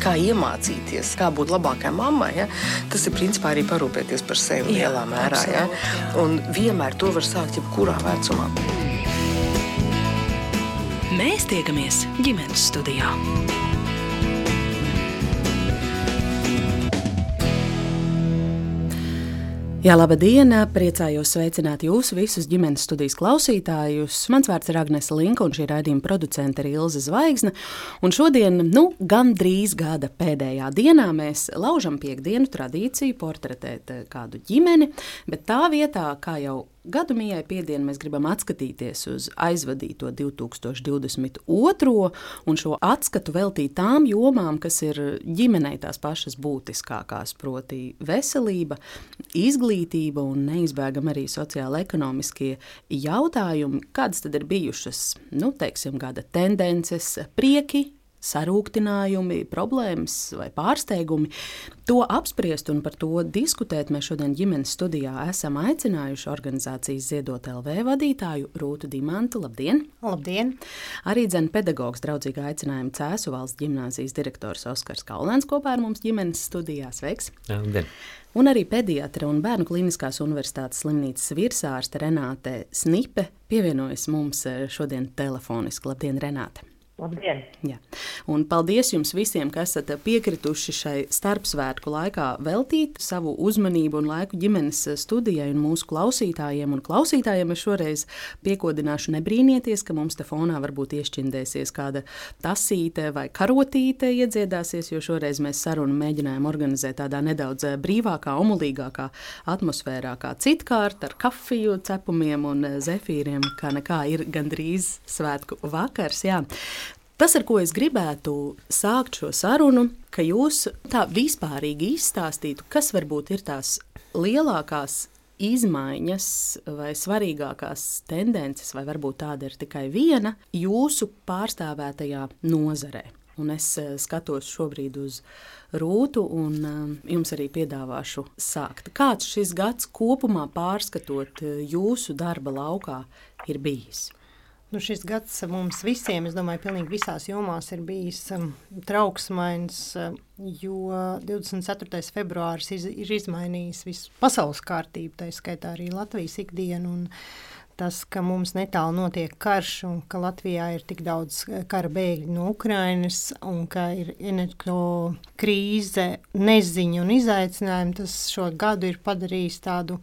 kā iemācīties, kā būt labākai mammai, ja? tas ir principā arī parūpēties par sevi jā, lielā mērā. Ja? Un vienmēr to var sākt jebkurā vecumā. Mēs tiekamies ģimenes studijā. Jā, laba diena! Priecājos sveicināt jūs visus ģimenes studijas klausītājus. Mans vārds ir Agnese Linka, un šī raidījuma producente ir Ilze Zvaigzne. Un šodien, nu, gandrīz gada pēdējā dienā, mēs laužam piekdienu tradīciju portretēt eh, kādu ģimeni, bet tā vietā, kā jau Gadu mijai piedienu mēs gribam atskatīties uz aizvadīto 2022. un šo atskatu veltīt tām jomām, kas ir ģimenei tās pašas būtiskākās, proti, veselība, izglītība un neizbēgami arī sociāla-ekonomiskie jautājumi. Kādas tad ir bijušas, nu, teiksim, gada tendences, prieki, sarūktinājumi, problēmas vai pārsteigumi. To apspriest un par to diskutēt mēs šodien ģimenes studijā esam aicinājuši organizācijas Ziedot LV vadītāju Rūtu Dimantu. Labdien! Labdien! Arī dzene pedagogs draudzīgā aicinājuma Cēsu valsts ģimnāzijas direktors Oskars Kaulēns kopā ar mums ģimenes studijā. Sveiks! Labdien! Un arī pediatra un bērnu klīniskās universitātes slimnīcas virsārste Renāte Snipe pievienojas mums šodien telefoniski. Labdien, Renāte! Labdien! Jā. Un paldies jums visiem, kas esat piekrituši šai starpsvētku laikā veltīt savu uzmanību un laiku ģimenes studijai un mūsu klausītājiem. Un klausītājiem es šoreiz piekodināšu nebrīnieties, ka mums te fonā varbūt iešķindēsies kāda tasīte vai karotīte iedziedāsies, jo šoreiz mēs sarunu mēģinājām organizēt tādā nedaudz brīvākā, omulīgākā atmosfērā kā citkārt ar kafiju, cepumiem un zefīriem, kā nekā ir gandrīz svētku vakars. Jā. Tas, ar ko es gribētu sākt šo sarunu, ka jūs tā vispārīgi izstāstītu, kas varbūt ir tās lielākās izmaiņas vai svarīgākās tendences, vai varbūt tāda ir tikai viena jūsu pārstāvētajā nozarē. Un es eh, skatos šobrīd uz rūtu, un um, jums arī piedāvāšu sākt. Kāds šis gads kopumā pārskatot eh, jūsu darba laukā ir bijis? Nu, šis gads mums visiem, es domāju, pilnīgi visās jomās ir bijis um, trauksmains, um, jo 24. februāris iz, ir izmainījis visu pasaules kārtību, tā skaitā arī Latvijas ikdienu. Un, tas, ka mums netālu notiek karš un ka Latvijā ir tik daudz kara bēgļu no Ukrainas un ka ir energo krīze, neziņa un izaicinājumi, tas šo gadu ir padarījis tādu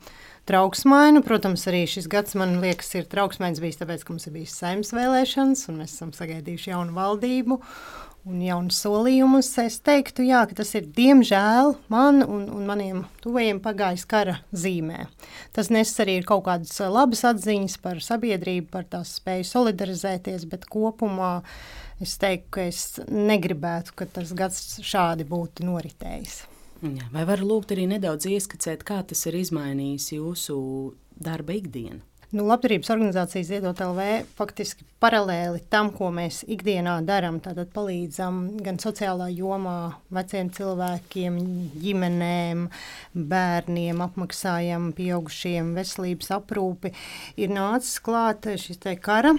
trauksmainu. Protams, arī šis gads man liekas, ir trauksmains bijis tāpēc, ka mums ir bijis saimnes vēlēšanas, un mēs esam sagaidījuši jaunu valdību un jaunu solījumus. Es teiktu, jā, ka tas ir diemžēl man un, un maniem tuvajiem pagājis kara zīmē. Tas nes arī kaut kādas labas atziņas par sabiedrību, par tās spēju solidarizēties, bet kopumā es teiktu, ka es negribētu, ka tas gads šādi būtu noritējis. Vai var lūgt arī nedaudz ieskicēt, kā tas ir izmainījis jūsu darba ikdienu? Nu, labdarības organizācijas Ziedot LV faktiski paralēli tam, ko mēs ikdienā darām. Tātad palīdzam gan sociālā jomā veciem cilvēkiem, ģimenēm, bērniem, apmaksājam pieaugušiem veselības aprūpi. Ir nācis klāt šis te kara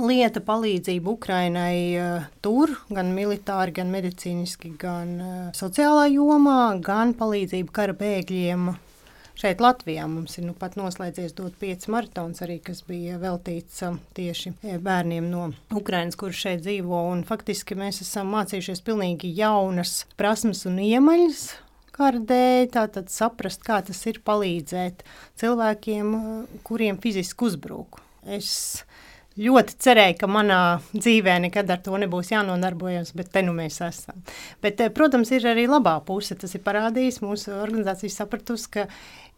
lieta palīdzību Ukrainai uh, tur, gan militāri, gan medicīniski, gan uh, sociālā jomā, gan palīdzību kara bēgļiem. Šeit Latvijā mums ir nu, pat noslēdzies dot pieci maratons, arī, kas bija veltīts uh, tieši bērniem no Ukrainas, kurš šeit dzīvo. Un, faktiski mēs esam mācījušies pilnīgi jaunas prasmes un iemaņas, kara dēļ, tātad saprast, kā tas ir palīdzēt cilvēkiem, kuriem fiziski uzbrūk. Es ļoti cerēju, ka manā dzīvē nekad ar to nebūs jānodarbojas, bet te nu mēs esam. Bet, eh, protams, ir arī labā puse. Tas ir parādījis mūsu organizācijas sapratusi, ka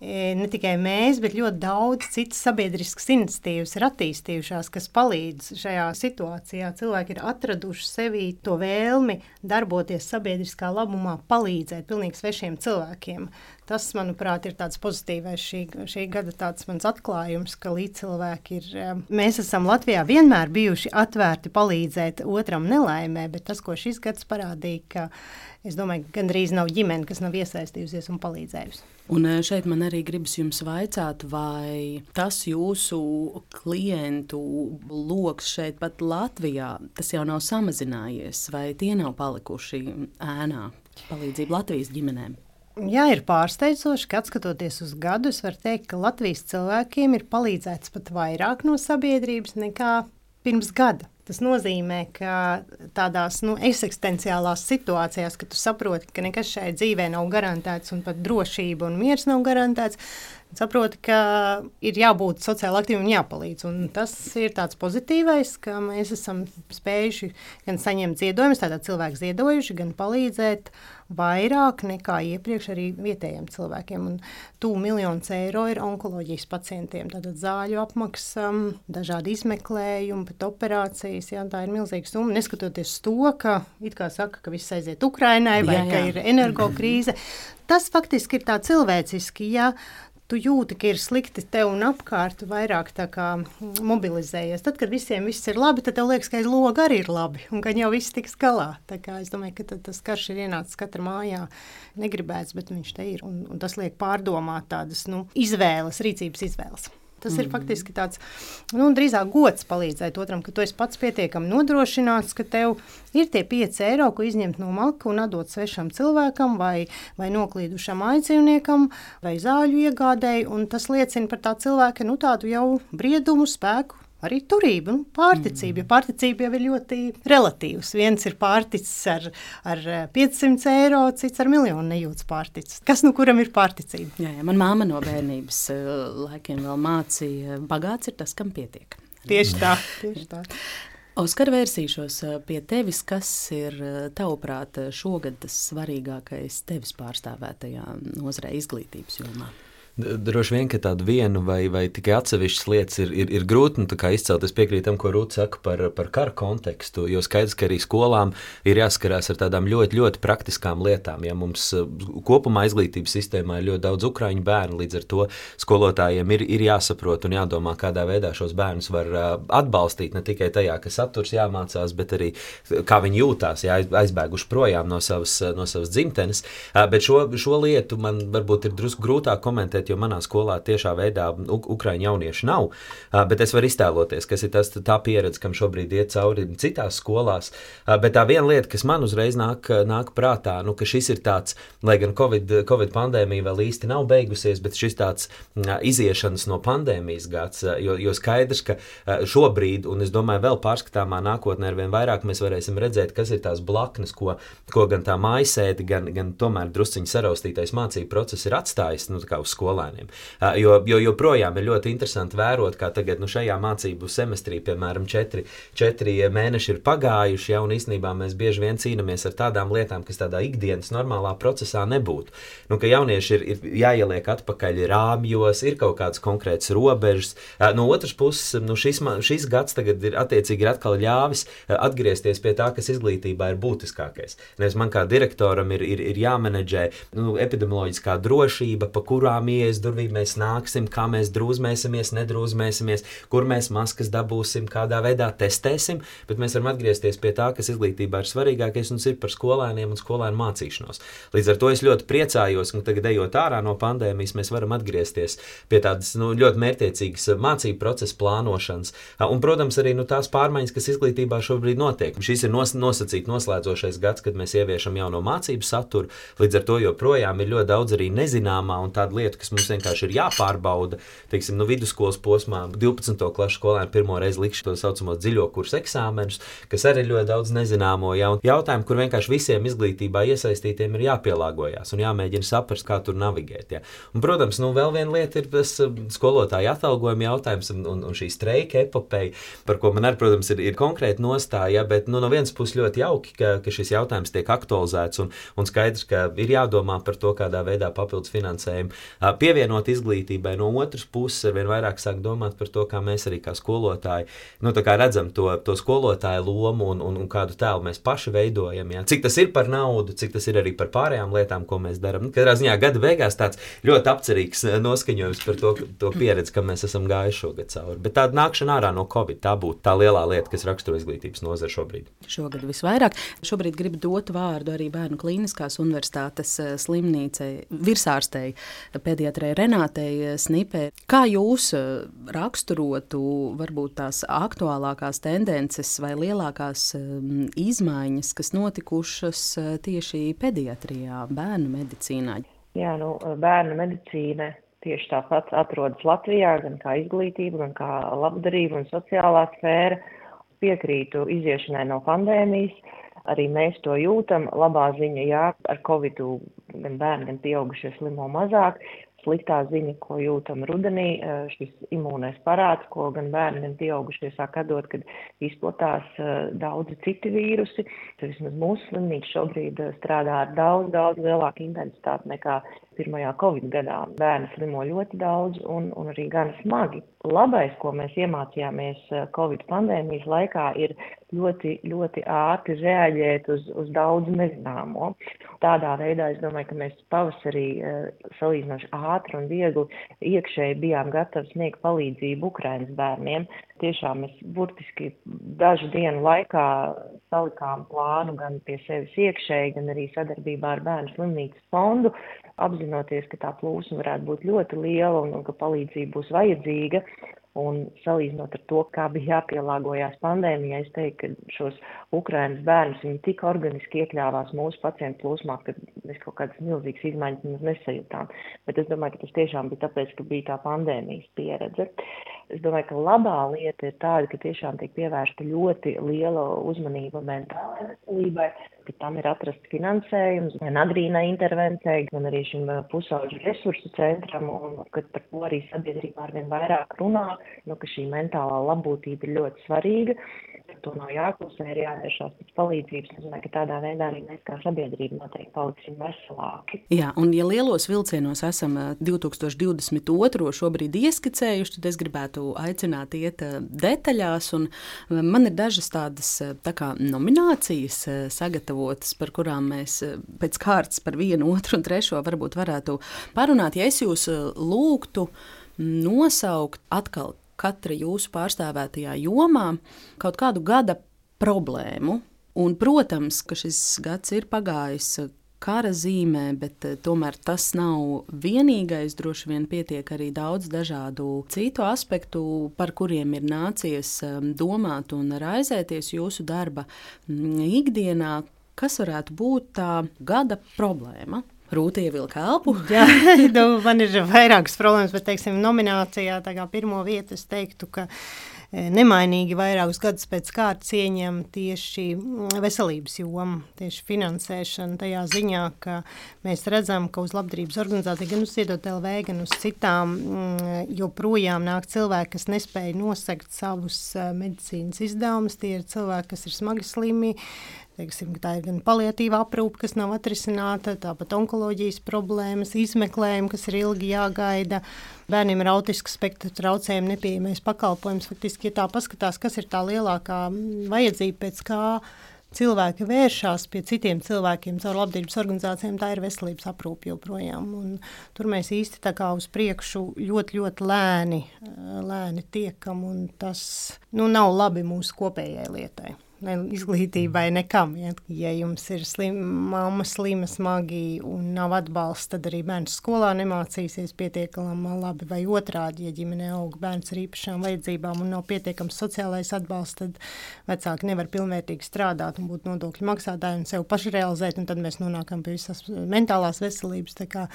e, ne tikai mēs, bet ļoti daudz citas sabiedriskas iniciatīvas ir attīstījušās, kas palīdz šajā situācijā. Cilvēki ir atraduši sevī to vēlmi darboties sabiedriskā labumā, palīdzēt pilnīgi svešiem cilvēkiem. Tas, manuprāt, ir tāds pozitīvais šī, šī gada tāds mans atklājums, ka līdzcilvēki ir. Eh, mēs esam Latvijā vienmēr bijuši atvērti palīdzēt otram nelaimē, bet tas, ko šis gads parādīja, ka es domāju, gandrīz nav ģimene, kas nav iesaistījusies un palīdzējusi. Un eh, šeit man arī gribas jums vaicāt, vai tas jūsu klientu lokus šeit pat Latvijā, tas jau nav samazinājies, vai tie nav palikuši ēnā palīdzību Latvijas ģimenēm? Jā, ir pārsteidzoši, ka skatoties uz gadu, var teikt, ka Latvijas cilvēkiem ir palīdzēts pat vairāk no sabiedrības nekā pirms gada. Tas nozīmē, ka tādās nu, eksistenciālās situācijās, kad tu saproti, ka nekas šai dzīvē nav garantēts un pat drošība un miers nav garantēts, saproti, ka ir jābūt sociāli aktīviem un jāpalīdz. Un tas ir tāds pozitīvais, ka mēs esam spējuši gan saņemt ziedojumus, tātad cilvēki ziedojuši, gan palīdzēt vairāk nekā iepriekš arī vietējiem cilvēkiem. Un tuvu miljonus eiro ir onkoloģijas pacientiem. Tātad zāļu apmaksa, dažādi izmeklējumi, pat operācijas. Jā, tā ir milzīga summa. Neskatoties to, ka it kā saka, ka viss aiziet Ukrainai vai jā, jā. ka ir energokrīze. Tas faktiski ir tā cilvēciski. Ja tu jūti, ka ir slikti tev un apkārt, vairāk mobilizējies. Tad, kad visiem viss ir labi, tad tev liekas, ka aiz loga arī ir labi un ka jau viss tiks galā. Es domāju, ka tas karš ir ienācis katra mājā. Negribēts, bet viņš te ir. Un, un tas liek pārdomāt tādas nu, izvēles, rīcības izvēles. Tas mm. ir faktiski tāds nu, drīzāk gods palīdzēt otram, ka tu esi pats pietiekami nodrošināts, ka tev ir tie 5 eiro, ko izņemt no malka un atdot svešam cilvēkam vai, vai noklīdušam aizdzīvniekam vai zāļu iegādēji. Tas liecina par tā cilvēka nu, tādu jau briedumu, spēku arī turība, nu, pārticība. Mm. Pārticība jau ir ļoti relatīvs. Viens ir pārticis ar, ar 500 eiro, cits ar miljonu nejūtas pārticis. Kas nu kuram ir pārticība? Jā, jā, man māma no bērnības eh, laikiem vēl mācīja, bagāts ir tas, kam pietiek. Tieši tā. Tieši tā. Oskar, vērsīšos eh, pie tevis. Kas ir eh, tavuprāt šogad tas svarīgākais tevis pārstāvētajā nozarē izglītības jomā? Droši vien, ka tādu vienu vai, vai tikai atsevišķas lietas ir, ir, ir grūti nu, izcelt. Es piekrītu tam, ko Rūta saka par, par kara kontekstu. Jo skaidrs, ka arī skolām ir jāskarās ar tādām ļoti, ļoti praktiskām lietām. Ja mums uh, kopumā izglītības sistēmā ir ļoti daudz ukrāņu bērnu, līdz ar to skolotājiem ir, ir jāsaprot un jādomā, kādā veidā šos bērnus var uh, atbalstīt. Ne tikai tajā, ka saturs jāmācās, bet arī kā viņi jūtās, ja aizbēguši projām no savas, no savas dzimtenes. Bet šo, šo lietu man varbūt ir drusku grūtāk komentēt jo manā skolā tiešā veidā ukraiņu jaunieši nav. Bet es varu iztēloties, kas ir tas, tā pieredze, kam šobrīd iet cauri citās skolās. Bet tā viena lieta, kas man uzreiz nāk, nāk prātā, nu, ka šis ir tāds, lai gan Covid, COVID pandēmija vēl īsti nav beigusies, bet šis tāds iziešanas no pandēmijas gads, jo, jo skaidrs, ka šobrīd, un es domāju, vēl pārskatāmā nākotnē ar vien vairāk mēs varēsim redzēt, kas ir tās blaknes, ko, ko gan tā mājasēde, gan, gan tomēr drusciņi saraustītais mācību process ir atstājis nu, uz skolām skolēniem. Jo, jo joprojām ir ļoti interesanti vērot, kā tagad nu, šajā mācību semestrī, piemēram, četri, četri mēneši ir pagājuši, ja, un īstenībā mēs bieži vien cīnāmies ar tādām lietām, kas tādā ikdienas normālā procesā nebūtu. Nu, ka jaunieši ir, ir jāieliek atpakaļ rāmjos, ir kaut kādas konkrētas robežas. No otras puses, nu, šis, šis gads tagad ir attiecīgi ir atkal ļāvis atgriezties pie tā, kas izglītībā ir būtiskākais. Nevis man kā direktoram ir, ir, ir jāmenedžē nu, epidemioloģiskā drošība, pa kurām iet ies durvīm mēs nāksim, kā mēs drūzmēsimies, nedrūzmēsimies, kur mēs maskas dabūsim, kādā veidā testēsim, bet mēs varam atgriezties pie tā, kas izglītībā ir svarīgākais un ir par skolēniem un skolēnu mācīšanos. Līdz ar to es ļoti priecājos, ka tagad, ejot ārā no pandēmijas, mēs varam atgriezties pie tādas nu, ļoti mērķiecīgas mācību procesa plānošanas. Un, protams, arī nu, tās pārmaiņas, kas izglītībā šobrīd notiek. Šis ir nos, nosacīts noslēdzošais gads, kad mēs ieviešam jauno mācību saturu. Līdz ar to joprojām ir ļoti daudz arī nezināmā un tādu lietu, kas kas mums vienkārši ir jāpārbauda. Teiksim, nu, vidusskolas posmā 12. klases skolēni pirmo reizi likšu to saucamo dziļo kursu eksāmenus, kas arī ir ļoti daudz nezināmo ja, jautājumu, kur vienkārši visiem izglītībā iesaistītiem ir jāpielāgojas un jāmēģina saprast, kā tur navigēt. Ja. Un, protams, nu, vēl viena lieta ir tas um, skolotāja atalgojuma jautājums un, un, un šī streika epopeja, par ko man arī, protams, ir, ir konkrēti nostāja, bet nu, no vienas puses ļoti jauki, ka, ka šis jautājums tiek aktualizēts un, un skaidrs, ka ir jādomā par to, kādā veidā papildus finansējumu pievienot izglītībai. No otras puses, ar vien vairāk sāk domāt par to, kā mēs arī kā skolotāji nu, kā redzam to, to skolotāju lomu un, un, un kādu tēlu mēs paši veidojam. Jā. Cik tas ir par naudu, cik tas ir arī par pārējām lietām, ko mēs darām. Nu, katrā ziņā gada beigās tāds ļoti apcerīgs eh, noskaņojums par to, to pieredzi, kam mēs esam gājuši šogad cauri. Bet tāda nākšana ārā no Covid, tā būtu tā lielā lieta, kas raksturo izglītības nozari šobrīd. Šogad visvairāk. Šobrīd gribu dot vārdu arī Bērnu Kliniskās universitātes eh, slimnīcai, virsārstei, pediatrei Renātei Snipē. Kā jūs eh, raksturotu varbūt tās aktuālākās tendences vai lielākās um, izmaiņas, kas notikušas tieši pediatrijā, bērnu medicīnā? Jā, nu, bērnu medicīna tieši tāpat atrodas Latvijā, gan kā izglītība, gan kā labdarība un sociālā sfēra. Piekrītu iziešanai no pandēmijas. Arī mēs to jūtam. Labā ziņa, jā, ar covid gan bērni, gan pieaugušie slimo mazāk. Sliktā ziņa, ko jūtam rudenī, šis imūnais parāds, ko gan bērni, gan pieaugušie sāk atdot, kad izplatās daudzi citi vīrusi. Vismaz mūsu slimnīca šobrīd strādā ar daudz, daudz lielāku intensitāti nekā pirmajā Covid gadā. Bērni slimo ļoti daudz un, un arī gan smagi. Labais, ko mēs iemācījāmies eh, Covid pandēmijas laikā, ir ļoti, ļoti ātri reaģēt uz, uz daudz nezināmo. Tādā veidā es domāju, ka mēs pavasarī eh, salīdzinoši ātri un viegli iekšēji bijām gatavi sniegt palīdzību Ukrainas bērniem. Tiešām mēs burtiski dažu dienu laikā salikām plānu gan pie sevis iekšēji, gan arī sadarbībā ar Bērnu slimnīcas fondu, apzinoties, ka tā plūsma varētu būt ļoti liela un, un ka palīdzība būs vajadzīga. Un salīdzinot ar to, kā bija jāpielāgojas pandēmijai, es teiktu, ka šos Ukrainas bērnus viņi tik organiski iekļāvās mūsu pacientu plūsmā, ka mēs kaut kādas milzīgas izmaiņas nesajūtām. Bet es domāju, ka tas tiešām bija tāpēc, ka bija tā pandēmijas pieredze. Es domāju, ka labā lieta ir tāda, ka tiešām tiek pievērsta ļoti liela uzmanība mentālajai veselībai, ka tam ir atrasts finansējums gan agrīnai intervencijai, gan arī šim pusauģu resursu centram, un ka par to arī sabiedrībā arvien vairāk runā nu, ka šī mentālā labbūtība ir ļoti svarīga. To nav jāklusē, ir jāvēršās pēc palīdzības. Es domāju, ka tādā veidā arī mēs kā sabiedrība noteikti paliksim veselāki. Jā, un ja lielos vilcienos esam 2022. šobrīd ieskicējuši, tad es gribētu aicināt iet detaļās. Man ir dažas tādas tā kā nominācijas sagatavotas, par kurām mēs pēc kārtas par vienu, otru un trešo varbūt varētu parunāt. Ja es jūs lūgtu, nosaukt atkal katra jūsu pārstāvētajā jomā kaut kādu gada problēmu. Un, protams, ka šis gads ir pagājis kara zīmē, bet eh, tomēr tas nav vienīgais. Droši vien pietiek arī daudz dažādu citu aspektu, par kuriem ir nācies ehm, domāt un raizēties jūsu darba mm, ikdienā. Kas varētu būt tā gada problēma? Rūta ievilka elpu. Jā, nu, man ir vairākas problēmas, bet, teiksim, nominācijā tā kā pirmo vietu es teiktu, ka e, nemainīgi vairākus gadus pēc kārtas ieņem tieši mm, veselības joma, tieši finansēšana tajā ziņā, ka mēs redzam, ka uz labdarības organizāciju, gan uz Ziedot LV, gan uz citām, mm, joprojām nāk cilvēki, kas nespēja nosegt savus e, medicīnas izdevumus, tie ir cilvēki, kas ir smagi slimi, Teiksim, tā ir gan paliatīva aprūpe, kas nav atrisināta, tāpat onkoloģijas problēmas, izmeklējumi, kas ir ilgi jāgaida. Bērniem ar autisku spektru traucējumu nepieejamais pakalpojums. Faktiski, ja tā paskatās, kas ir tā lielākā vajadzība, pēc kā cilvēki vēršas pie citiem cilvēkiem caur labdarības organizācijām, tā ir veselības aprūpe joprojām. Un tur mēs īsti tā kā uz priekšu ļoti, ļoti lēni, lēni tiekam, un tas nu, nav labi mūsu kopējai lietai ne izglītībai, nekam. Ja, ja jums ir slim, mamma slima, smagi un nav atbalsta, tad arī bērns skolā nemācīsies pietiekami labi. Vai otrādi, ja ģimenē aug bērns ar īpašām vajadzībām un nav pietiekams sociālais atbalsts, tad vecāki nevar pilnvērtīgi strādāt un būt nodokļu maksātāji un sev paši realizēt, un tad mēs nonākam pie visas mentālās veselības. Tā, kā,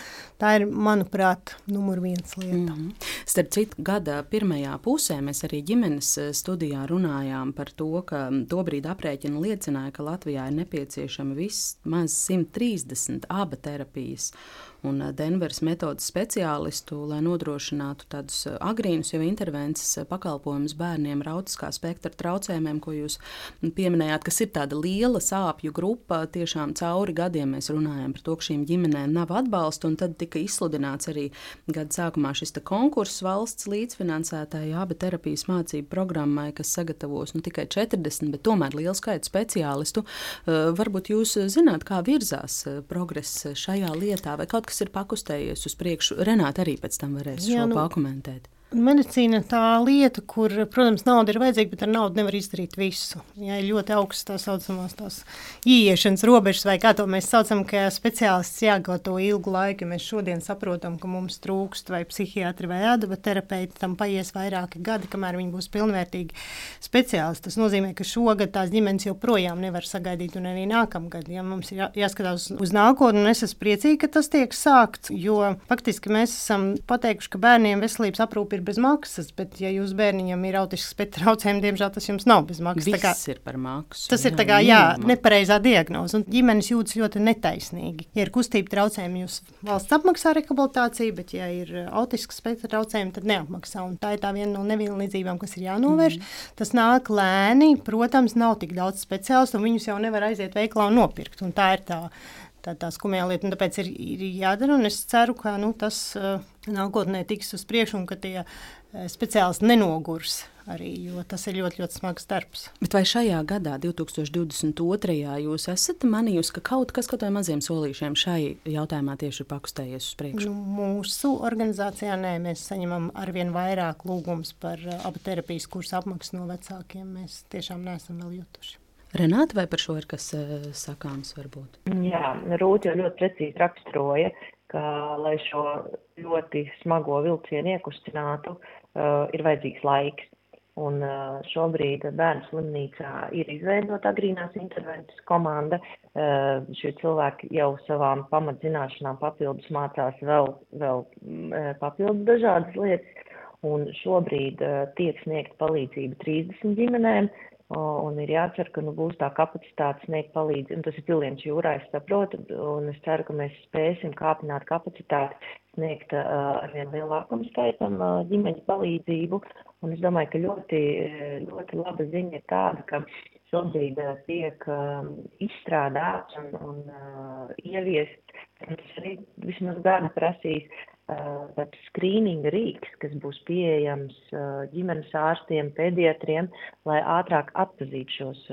tā ir, manuprāt, numur viens lieta. Mm -hmm. Starp citu, gada pirmajā pusē mēs arī ģimenes studijā runājām par to, ka tobrīd tobrīd aprēķini liecināja, ka Latvijā ir nepieciešama vismaz 130 aba terapijas un eh, Denveras metodas speciālistu, lai nodrošinātu tādus eh, agrīnus jau intervences eh, pakalpojumus bērniem ar autiskā spektra traucējumiem, ko jūs pieminējāt, kas ir tāda liela sāpju grupa. Tiešām cauri gadiem mēs runājam par to, ka šīm ģimenēm nav atbalsta, un tad tika izsludināts arī gada sākumā šis konkurss valsts līdzfinansētāja aba terapijas mācību programmai, kas sagatavos nu, tikai 40, bet tomēr lielu skaitu speciālistu. Varbūt jūs zināt, kā virzās progress šajā lietā vai kaut kas kas ir pakustējies uz priekšu. Renāta arī pēc tam varēs Jā, šo nu, pakomentēt. Medicīna ir tā lieta, kur, protams, nauda ir vajadzīga, bet ar naudu nevar izdarīt visu. Ja ir ļoti augsts tā saucamās tās ieiešanas robežas, vai kā to mēs saucam, ka speciālists jāgatavo ilgu laiku. Mēs šodien saprotam, ka mums trūkst vai psihiatri vai ādabu terapeiti, tam paies vairāki gadi, kamēr viņi būs pilnvērtīgi speciālisti. Tas nozīmē, ka šogad tās ģimenes joprojām nevar sagaidīt, un arī nākamgad. Ja mums ir jā, jāskatās uz nākotni, un es esmu priecīga, ka tas tiek sākts, jo faktiski mēs esam pateikuši, ka bērniem veselības aprūpe ir bez maksas, bet, ja jūs bērniņam ir autisks spektra traucējumi, diemžēl tas jums nav bez maksas. Viss kā, ir par maksu. Tas jā, ir tā kā, jā, nepareizā diagnoze, ģimenes jūtas ļoti netaisnīgi. Ja ir kustība traucējumi, jūs valsts apmaksā rehabilitāciju, bet, ja ir autisks spektra traucējumi, tad neapmaksā. Un tā ir tā viena no nevienlīdzībām, kas ir jānovērš. Mm. Tas nāk lēni, protams, nav tik daudz speciālistu, un viņus jau nevar aiziet veiklā un nopirkt. Un tā ir tā tā, tā skumjā lieta. Tāpēc ir, ir jādara, un es ceru, ka nu, tas uh, nākotnē tiks uz priekšu un ka tie uh, speciālisti nenogurs. Arī, jo tas ir ļoti, ļoti smags darbs. Bet vai šajā gadā, 2022. jūs esat manījusi, ka kaut kas kaut kādiem maziem solīšiem šai jautājumā tieši ir pakustējies uz priekšu? Nu, mūsu organizācijā nē, mēs saņemam arvien vairāk lūgumus par uh, abu terapijas kursu apmaksu no vecākiem. Mēs tiešām neesam vēl jutuši. Renāta, vai par šo ir kas uh, sakāms varbūt? Jā, Rūta jau ļoti precīzi raksturoja, ka, lai šo ļoti smago vilcienu iekustinātu, uh, ir vajadzīgs laiks. Un uh, šobrīd bērnu slimnīcā ir izveidota agrīnās intervences komanda. Uh, šie cilvēki jau savām pamatzināšanām papildus mācās vēl, vēl uh, papildus dažādas lietas. Un šobrīd uh, tiek sniegta palīdzība 30 ģimenēm, Un ir jācer, ka nu, būs tā kapacitāte sniegt palīdzību. Tas ir piliens jūrā, es saprotu, un es ceru, ka mēs spēsim kāpināt kapacitāti sniegt uh, arvien lielākam skaitam uh, ģimeņu palīdzību. Un es domāju, ka ļoti, ļoti laba ziņa ir tāda, ka šobrīd uh, tiek uh, izstrādāts un, un uh, ieviests, tas arī vismaz gada prasīs tāds skrīninga rīks, kas būs pieejams ģimenes ārstiem, pediatriem, lai ātrāk atpazītu šos,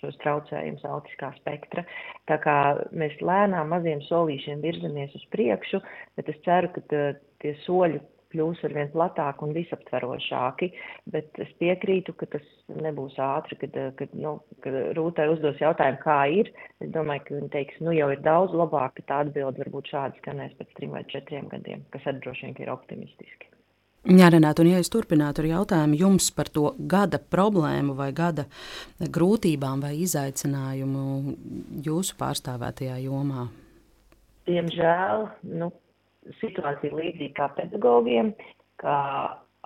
šos traucējumus autiskā spektra. Tā kā mēs lēnām maziem solīšiem virzamies uz priekšu, bet es ceru, ka tie soļi kļūs ar vien platāki un visaptverošāki, bet es piekrītu, ka tas nebūs ātri, kad, kad, nu, kad Rūtai uzdos jautājumu, kā ir. Es domāju, ka viņa teiks, nu jau ir daudz labāk, ka tā atbilde varbūt šādi skanēs pēc trim vai četriem gadiem, kas arī droši vien ir optimistiski. Jā, Renāta, un ja es turpinātu ar jautājumu jums par to gada problēmu vai gada grūtībām vai izaicinājumu jūsu pārstāvētajā jomā? Diemžēl, nu, situācija līdzīga kā pedagogiem, ka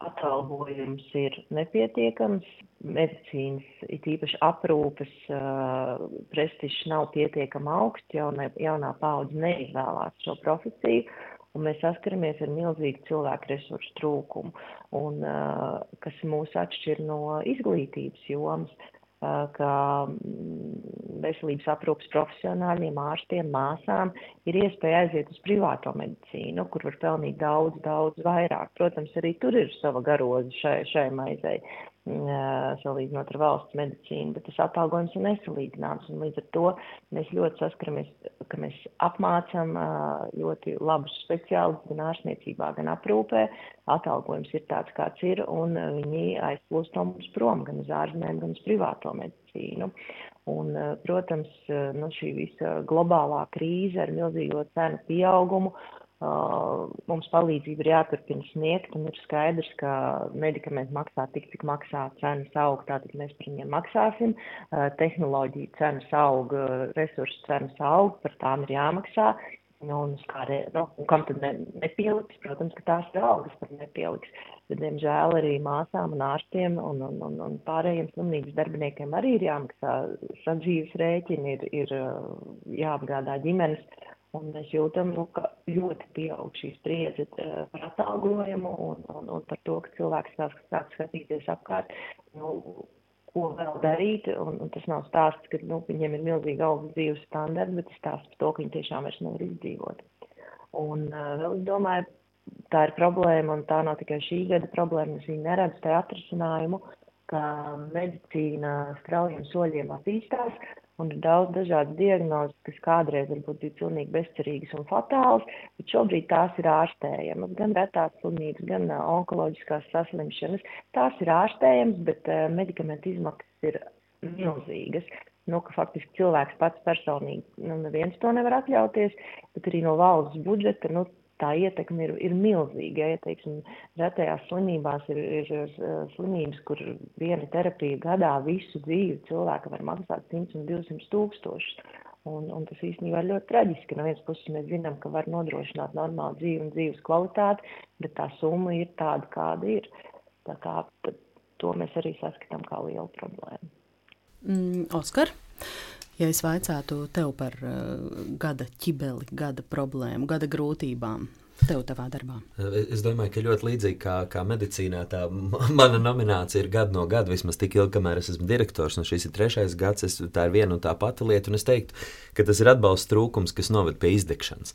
atalgojums ir nepietiekams, medicīnas, it īpaši aprūpes uh, prestižs nav pietiekami augsts, jaunā, jaunā paudze neizvēlās šo profesiju, un mēs saskaramies ar milzīgu cilvēku resursu trūkumu, un, uh, kas mūs atšķir no izglītības jomas ka mm, veselības aprūpas profesionāļiem, ārstiem, māsām ir iespēja aiziet uz privāto medicīnu, kur var pelnīt daudz, daudz vairāk. Protams, arī tur ir sava garoza šai, šai maizei salīdzinot ar valsts medicīnu, bet tas atalgojums ir nesalīdzināms. Līdz ar to mēs ļoti saskaramies, ka mēs apmācam ļoti labus speciālistus gan ārstniecībā, gan aprūpē. Atalgojums ir tāds, kāds ir, un viņi aizplūst no mums prom gan uz ārzemēm, gan uz privāto medicīnu. Un, protams, nu, šī visa globālā krīze ar milzīgo cenu pieaugumu mums palīdzība ir jāturpina sniegt, un ir skaidrs, ka medikamenti maksā tik, cik maksā cenas aug, tātad mēs par viņiem maksāsim, tehnoloģija cenas aug, resursu cenas aug, par tām ir jāmaksā, Nu, un, skārē, nu, un kam tad ne, nepieliks? Protams, ka tās ir algas par nepieliks. Bet, diemžēl, arī māsām un ārstiem un, un, un, un pārējiem slimnīcas darbiniekiem arī ir jāmaksā sadzīves rēķini, ir, ir jāapgādā ģimenes. Un mēs jūtam, nu, ka ļoti pieaug šī spriedze par atalgojumu un, un, un par to, ka cilvēks sāk, skatīties apkārt. Nu, ko vēl darīt. Un, un tas nav stāsts, ka nu, viņiem ir milzīgi augsts dzīves standarti, bet stāsts par to, ka viņi tiešām vairs nevar izdzīvot. Un uh, vēl es domāju, tā ir problēma, un tā nav tikai šī gada problēma. Es viņu neredzu tajā atrisinājumu, ka medicīna straujiem soļiem attīstās, Un ir daudz dažādas diagnozes, kas kādreiz varbūt bija pilnīgi bezcerīgas un fatālas, bet šobrīd tās ir ārstējamas. Gan retās slimības, gan onkoloģiskās saslimšanas. Tās ir ārstējamas, bet uh, medikamentu izmaksas ir milzīgas. Nu, faktiski cilvēks pats personīgi nu, neviens to nevar atļauties, bet arī no valsts budžeta nu, tā ietekme ir, ir milzīga. Ja, teiksim, retajās slimībās ir, ir, ir slimības, kur viena terapija gadā visu dzīvi cilvēka var maksāt 100 un 200 tūkstošus. Un, un tas īstenībā ir ļoti traģiski. No vienas puses mēs zinām, ka var nodrošināt normālu dzīvi un dzīves kvalitāti, bet tā summa ir tāda, kāda ir. Tā kā to mēs arī saskatām kā lielu problēmu. Mm, Oskar? Ja es vaicātu tev par uh, gada ķibeli, gada problēmu, gada grūtībām, tev tavā darbā? Es domāju, ka ļoti līdzīgi kā, kā medicīnā, tā mana nominācija ir gada no gada, vismaz tik ilgi, kamēr es esmu direktors, un šis ir trešais gads, es, tā ir viena un tā pati lieta, un es teiktu, ka tas ir atbalsts trūkums, kas noved pie izdegšanas.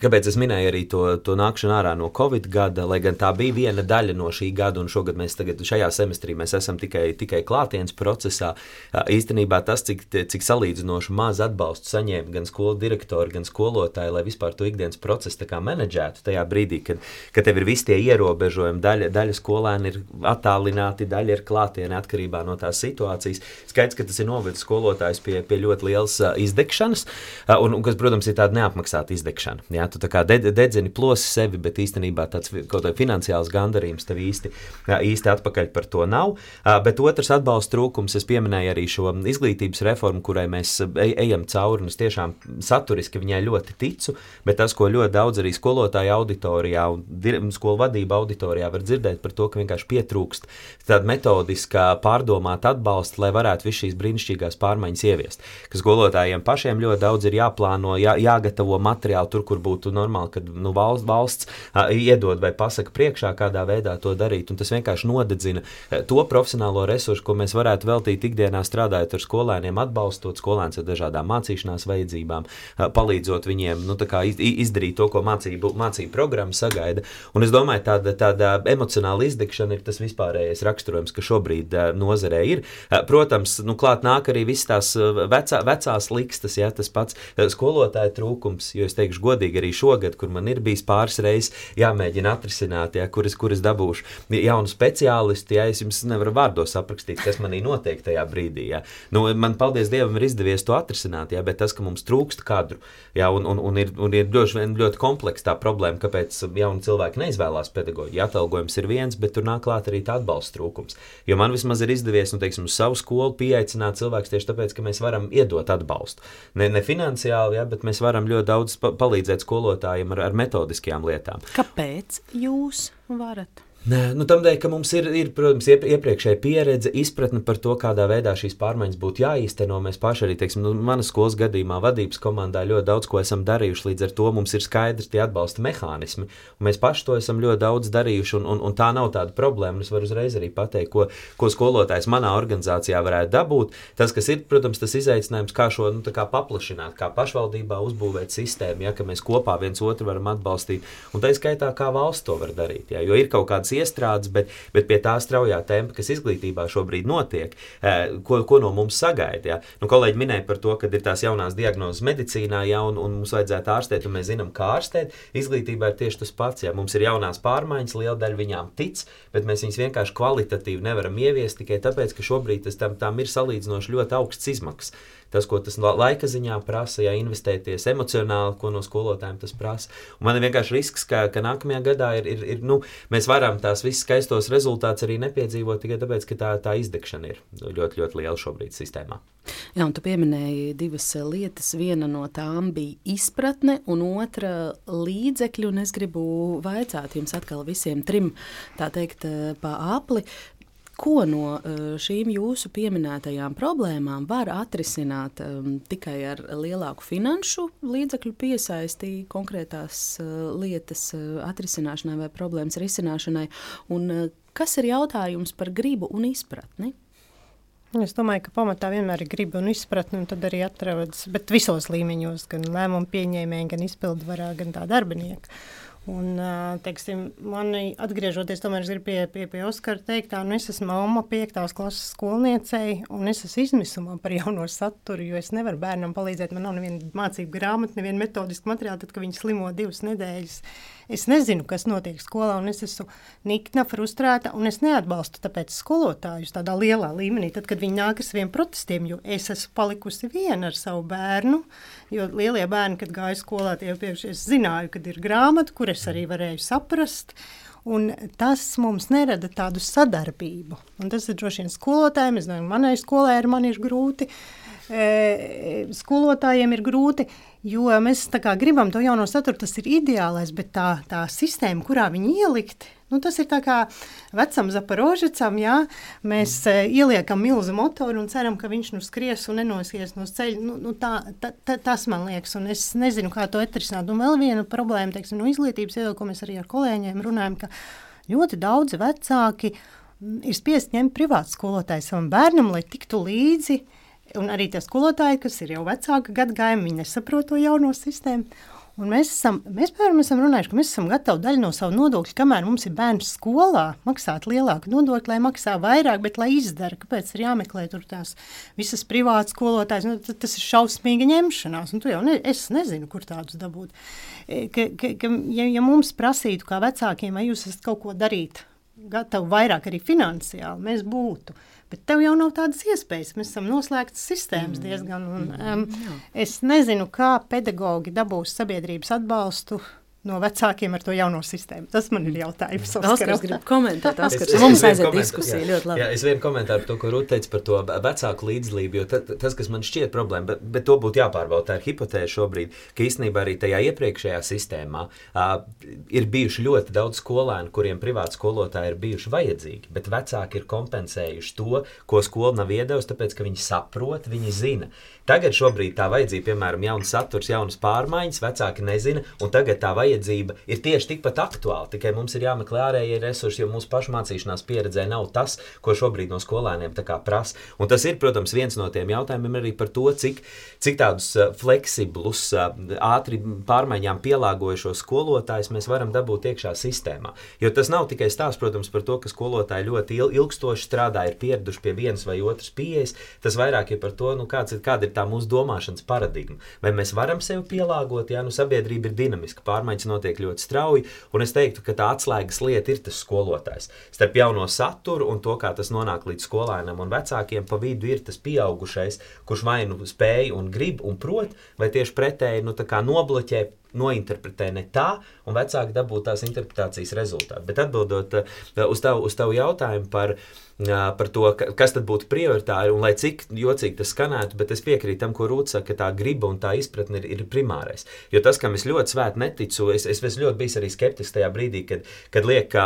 Kāpēc es minēju arī to, to nākšanu ārā no Covid gada, lai gan tā bija viena daļa no šī gada, un šogad mēs tagad šajā semestrī mēs esam tikai, tikai klātienes procesā. Īstenībā tas, cik, cik salīdzinoši maz atbalstu saņēma gan skolu direktori, gan skolotāji, lai vispār to ikdienas procesu menedžētu tajā brīdī, kad, kad tev ir visi tie ierobežojumi, daļa, daļa skolēni ir attālināti, daļa ir klātienē atkarībā no tās situācijas. Skaidrs, ka tas ir novedis skolotājs pie, pie ļoti lielas izdegšanas, un, un kas, protams, ir tāda neapmaksāta izdegšana. Jā, tu kā de, dedzini plosi sevi, bet īstenībā tāds kaut kāds finansiāls gandarījums tev īsti, īsti atpakaļ par to nav. Bet otrs atbalsta trūkums, es pieminēju arī šo izglītības reformu, kurai mēs ejam cauri, un es tiešām saturiski viņai ļoti ticu, bet tas, ko ļoti daudz arī skolotāju auditorijā un skolu vadība auditorijā var dzirdēt par to, ka vienkārši pietrūkst tāda metodiskā pārdomāta atbalsta, lai varētu visu šīs brīnišķīgās pārmaiņas ieviest. Ka skolotājiem pašiem ļoti daudz ir jāplāno, jā, jāgatavo materiāli, tur, kur būtu normāli, kad nu, valsts, valsts iedod vai pasaka priekšā, kādā veidā to darīt. Un tas vienkārši nodedzina to profesionālo resursu, ko mēs varētu veltīt ikdienā strādājot ar skolēniem, atbalstot skolēnus ar dažādām mācīšanās vajadzībām, palīdzot viņiem nu, izdarīt to, ko mācību, mācību programma sagaida. Un es domāju, tāda, tāda emocionāla izdegšana ir tas vispārējais raksturojums, ka šobrīd uh, nozarē ir. Uh, protams, nu, klāt nāk arī visas tās vecā, vecās likstas, ja tas pats skolotāja trūkums, jo es teikšu, godīgi arī šogad, kur man ir bijis pāris reizes jāmēģina atrisināt, ja, kuras, kuras dabūšu jaunu speciālistu, ja es jums nevaru vārdos aprakstīt, kas manī notiek tajā brīdī. Ja. Nu, man, paldies Dievam, ir izdevies to atrisināt, ja, bet tas, ka mums trūkst kadru, ja, un, un, un ir, un ir ļoti, ļoti kompleksa tā problēma, kāpēc jauni cilvēki neizvēlās pedagoģiju. Ja, atalgojums ir viens, bet tur nāk klāt arī tā atbalsta trūkums. Jo man vismaz ir izdevies, nu, teiksim, uz savu skolu pieaicināt cilvēkus tieši tāpēc, ka mēs varam iedot atbalstu. Ne, ne finansiāli, ja, bet mēs varam ļoti daudz palīdzēt skolotājiem ar, ar metodiskajām lietām. Kāpēc jūs varat? Nē, nu, tam dēļ, ka mums ir, ir protams, iepriekšēja pieredze, izpratne par to, kādā veidā šīs pārmaiņas būtu jāīsteno. Mēs paši arī, teiksim, nu, manas skolas gadījumā, vadības komandā ļoti daudz ko esam darījuši. Līdz ar to mums ir skaidrs tie atbalsta mehānismi. Mēs paši to esam ļoti daudz darījuši, un, un, un tā nav tāda problēma. Es varu uzreiz arī pateikt, ko, ko skolotājs manā organizācijā varētu dabūt. Tas, kas ir, protams, tas izaicinājums, kā šo nu, kā paplašināt, kā pašvaldībā uzbūvēt sistēmu, ja mēs kopā viens otru varam atbalstīt. Un tā skaitā, kā valsts to var darīt. Ja, jo ir kaut kādas kādas iestrādes, bet, bet pie tā straujā tempa, kas izglītībā šobrīd notiek, eh, ko, ko no mums sagaida. Ja? Nu, kolēģi minēja par to, ka ir tās jaunās diagnozes medicīnā, ja, un, un mums vajadzētu ārstēt, un mēs zinām, kā ārstēt. Izglītībā ir tieši tas pats. Ja? Mums ir jaunās pārmaiņas, liela daļa viņām tic, bet mēs viņus vienkārši kvalitatīvi nevaram ieviest tikai tāpēc, ka šobrīd tas tam, tam ir salīdzinoši ļoti augsts izmaksas. Tas, ko tas laika ziņā prasa, ja investēties emocionāli, ko no skolotājiem tas prasa. Un man ir vienkārši risks, ka, ka nākamajā gadā ir, ir, ir nu, mēs varam tās visas skaistos rezultātus arī nepiedzīvot tikai tāpēc, ka tā, tā izdegšana ir ļoti, ļoti liela šobrīd sistēmā. Jā, un tu pieminēji divas lietas. Viena no tām bija izpratne, un otra līdzekļi. Un es gribu vaicāt jums atkal visiem trim, tā teikt, pa apli. Ko no eh, šīm jūsu pieminētajām problēmām var atrisināt um, tikai ar lielāku finanšu līdzekļu piesaisti konkrētās uh, lietas uh, atrisināšanai vai problēmas risināšanai? Un, uh, kas ir jautājums par gribu un izpratni? Es domāju, ka pamatā vienmēr ir griba un izpratne, un tad arī atrodas, bet visos līmeņos, gan lēmumu pieņēmēji, gan izpildvarā, gan tā darbinieka. Un, teiksim, mani atgriežoties pie, pie, pie Oskara teiktā, nu es esmu mamma piektās klases skolniecei, un es esmu izmisumā par jauno saturu, jo es nevaru bērnam palīdzēt. Man nav neviena mācību grāmata, neviena metodiska materiāla, tad, kad viņi slimo divas nedēļas. Es nezinu, kas notiek skolā, un es esmu nikna, frustrēta, un es neatbalstu tāpēc skolotājus tādā lielā līmenī, tad, kad viņi nāk ar saviem protestiem, jo es esmu palikusi viena ar savu bērnu, jo lielie bērni, kad gāju skolā, tie jau pieši es zināju, kad ir grāmata, kur es arī varēju saprast, Un tas mums nerada tādu sadarbību. Un tas ir droši vien skolotājiem. Es domāju, manai skolai ar mani ir grūti. E, skolotājiem ir grūti, jo mēs gribam to jauno saturu. Tas ir ideālais, bet tā, tā sistēma, kurā viņi ielikt, Nu, tas ir kā vecam zaporožicam, jā, mēs e, ieliekam milzu motoru un ceram, ka viņš nu skries un nenosies no ceļa. Nu, nu, tā, tā, tā, tas man liekas, un es nezinu, kā to atrisināt. Un vēl viena problēma, teiksim, no izglītības viedokļa, ko mēs arī ar kolēģiem runājam, ka ļoti daudzi vecāki ir spiest ņemt privātu skolotāju savam bērnam, lai tiktu līdzi. Un arī tie skolotāji, kas ir jau vecāka gadagājuma, viņi nesaprot to jauno sistēmu. Un mēs esam, mēs, piemēram, esam runājuši, ka mēs esam gatavi daļu no savu nodokļu, kamēr mums ir bērns skolā, maksāt lielāku nodokli, lai maksā vairāk, bet lai izdara. Kāpēc ir jāmeklē tur tās visas privātas skolotājas? Nu, tas ir šausmīga ņemšanās, un tu jau ne, es nezinu, kur tādus dabūt. E, ka, ka, ka, ja, ja mums prasītu kā vecākiem, vai jūs esat kaut ko darīt, gatavi vairāk arī finansiāli, mēs būtu. Bet tev jau nav tādas iespējas. Mēs esam noslēgts sistēmas mm. diezgan. Un, um, es nezinu, kā pedagogi dabūs sabiedrības atbalstu no vecākiem ar to jauno sistēmu? Tas man ir jautājums. Oskars grib komentēt, Oskars, mums aiziet diskusija ļoti labi. Jā, es vienu komentāru par to, ko Rūta teica par to vecāku līdzdalību, jo ta, tas, kas man šķiet problēma, bet, bet to būtu jāpārbauda, tā ir hipotēze šobrīd, ka īstenībā arī tajā iepriekšējā sistēmā uh, ir bijuši ļoti daudz skolēnu, kuriem privāti skolotāji ir bijuši vajadzīgi, bet vecāki ir kompensējuši to, ko skola nav iedevusi, tāpēc, ka viņi saprot, viņi zina. Tagad šobrīd tā vajadzība, piemēram, jauns saturs, jaunas pārmaiņas, vecāki nezina, un tagad tā vajadzība ir tieši tikpat aktuāla. Tikai mums ir jāmeklē ārējie resursi, jo mūsu pašu mācīšanās pieredzē nav tas, ko šobrīd no skolēniem prasa. Un tas ir, protams, viens no tiem jautājumiem arī par to, cik, cik tādus fleksiblus, ātri pārmaiņām pielāgojušos skolotājus mēs varam dabūt iekšā sistēmā. Jo tas nav tikai stāsts, protams, par to, ka skolotāji ļoti ilgstoši strādā, ir pieraduši pie vienas vai otras pieejas. Tas vairāk ir par to, nu, kāds ir, kāda ir tā mūsu domāšanas paradigma. Vai mēs varam sevi pielāgot, ja nu, sabiedrība ir dinamiska, pārmaiņas notiek ļoti strauji, un es teiktu, ka tā atslēgas lieta ir tas skolotājs. Starp jauno saturu un to, kā tas nonāk līdz skolēnam un vecākiem, pa vidu ir tas pieaugušais, kurš vai nu spēj un grib un prot, vai tieši pretēji nu, nobloķē nointerpretē ne tā, un vecāki dabū tās interpretācijas rezultātu. Bet atbildot uh, uz tavu, uz tavu jautājumu par uh, par to, kas tad būtu prioritāri un lai cik jocīgi tas skanētu, bet es piekrītu tam, ko Rūta saka, ka tā griba un tā izpratne ir, ir primārais. Jo tas, kam es ļoti svēti neticu, es, es esmu ļoti bijis arī skeptisks tajā brīdī, kad, kad liek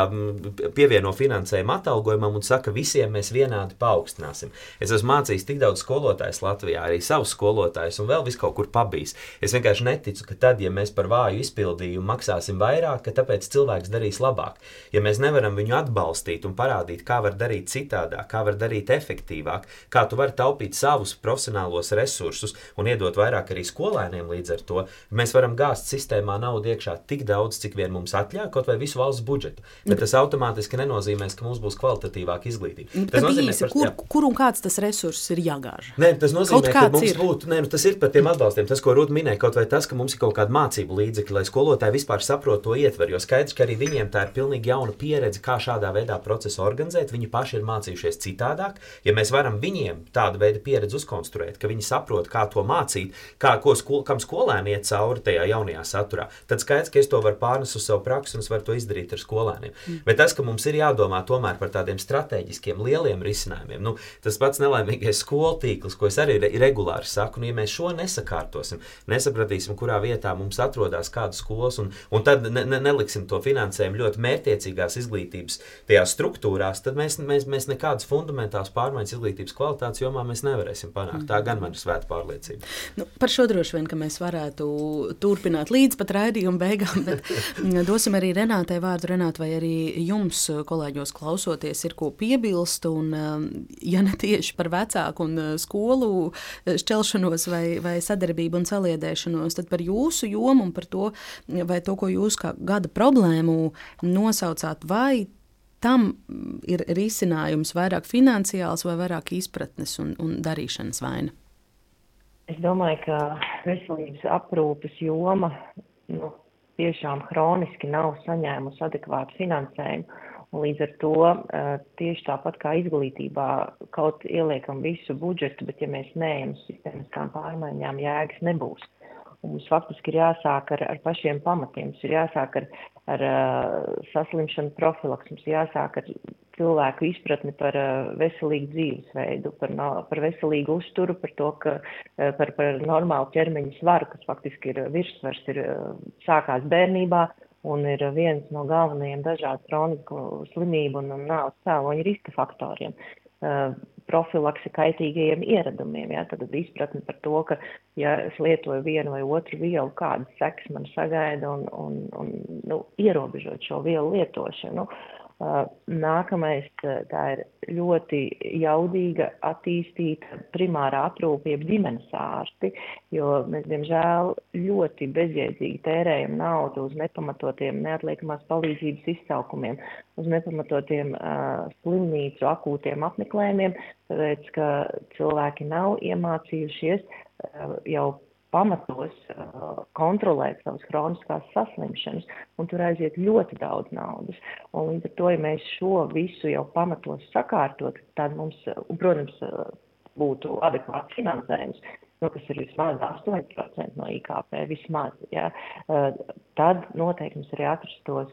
pievieno finansējumu atalgojumam un saka, visiem mēs vienādi paaugstināsim. Es esmu mācījis tik daudz skolotājus Latvijā, arī savus skolotājus un vēl vis kaut kur pabijis. Es vienkārši neticu, ka tad, ja mēs par vāju izpildījumu maksāsim vairāk, ka tāpēc cilvēks darīs labāk. Ja mēs nevaram viņu atbalstīt un parādīt, kā var darīt citādāk, kā var darīt efektīvāk, kā tu vari taupīt savus profesionālos resursus un iedot vairāk arī skolēniem līdz ar to. Mēs varam gāzt sistēmā naudu iekšā tik daudz, cik vien mums atļauj, kaut vai visu valsts budžetu. Bet tas automātiski nenozīmēs, ka mums būs kvalitatīvāka izglītība. Tas nozīmē, īsi, kur, jā. kur un kāds tas resurss ir jāgāž? Nē, tas nozīmē, ka mums ir. būtu, nē, nu, tas ir par tiem atbalstiem. Tas, ko Rūta minēja, kaut vai tas, ka mums ir kaut kāda mācība mācību līdzekļi, lai skolotāji vispār saprotu to ietveru. Jo skaidrs, ka arī viņiem tā ir pilnīgi jauna pieredze, kā šādā veidā procesu organizēt. Viņi paši ir mācījušies citādāk. Ja mēs varam viņiem tādu veidu pieredzi uzkonstruēt, ka viņi saprot, kā to mācīt, kā, skol, kam skolēni iet cauri tajā jaunajā saturā, tad skaidrs, ka es to varu pārnest uz savu praksi un es varu to izdarīt ar skolēniem. Mm. Bet tas, ka mums ir jādomā tomēr par tādiem strateģiskiem, lieliem risinājumiem, nu, tas pats nelaimīgais skolu tīkls, ko es arī regulāri saku, nu, ja mēs šo nesakārtosim, nesapratīsim, kurā vietā mums atrodas kādas skolas, un, un tad ne, ne, neliksim to finansējumu ļoti mērķiecīgās izglītības struktūrās, tad mēs, mēs, mēs nekādas fundamentālas pārmaiņas izglītības kvalitātes jomā nevarēsim panākt. Tā gan man ir svēta pārliecība. Nu, par šo droši vien, ka mēs varētu turpināt līdz pat raidījuma beigām, bet dosim arī Renātei vārdu. Renāte, vai arī jums, kolēģos klausoties, ir ko piebilst, un ja ne tieši par vecāku un skolu šķelšanos vai, vai sadarbību un saliedēšanos, tad par jūsu jomu un par to, vai to, ko jūs kā gada problēmu nosaucāt, vai tam ir risinājums vairāk finansiāls vai vairāk izpratnes un, un darīšanas vaina? Es domāju, ka veselības aprūpes joma nu, tiešām hroniski nav saņēmusi adekvātu finansējumu. Līdz ar to tieši tāpat kā izglītībā, kaut ieliekam visu budžetu, bet ja mēs neejam uz sistēmiskām pārmaiņām, jēgas nebūs. Un mums faktiski ir jāsāk ar, ar pašiem pamatiem. Mums ir jāsāk ar, ar saslimšanu profilaks, mums jāsāk ar cilvēku izpratni par veselīgu dzīvesveidu, par, no, par veselīgu uzturu, par to, ka par, par normālu ķermeņa svaru, kas faktiski ir virsvars, ir sākās bērnībā un ir viens no galvenajiem dažādu kronisku slimību un nāves cēloņu riska faktoriem. Profilakse kaitīgajiem ieradumiem. Ja? Tad izpratne par to, ka, ja es lietoju vienu vai otru vielu, kādas sekas man sagaida un, un, un nu, ierobežot šo vielu lietošanu. Uh, Nākamais tā ir ļoti jaudīga, attīstīta primārā aprūpe, jeb ģimenes ārsti, jo mēs, diemžēl, ļoti bezjēdzīgi tērējam naudu uz nepamatotiem neatliekamās palīdzības izsaukumiem, uz nepamatotiem uh, slimnīcu akūtiem apmeklējumiem, tāpēc, ka cilvēki nav iemācījušies uh, jau pamatos uh, kontrolēt savas kroniskās saslimšanas, un tur aiziet ļoti daudz naudas. Un līdz ar to, ja mēs šo visu jau pamatos sakārtot, tad mums, un, protams, būtu adekvāts finansējums, nu, kas ir vismaz 8% no IKP, vismaz, ja, tad noteikti mums arī atrastos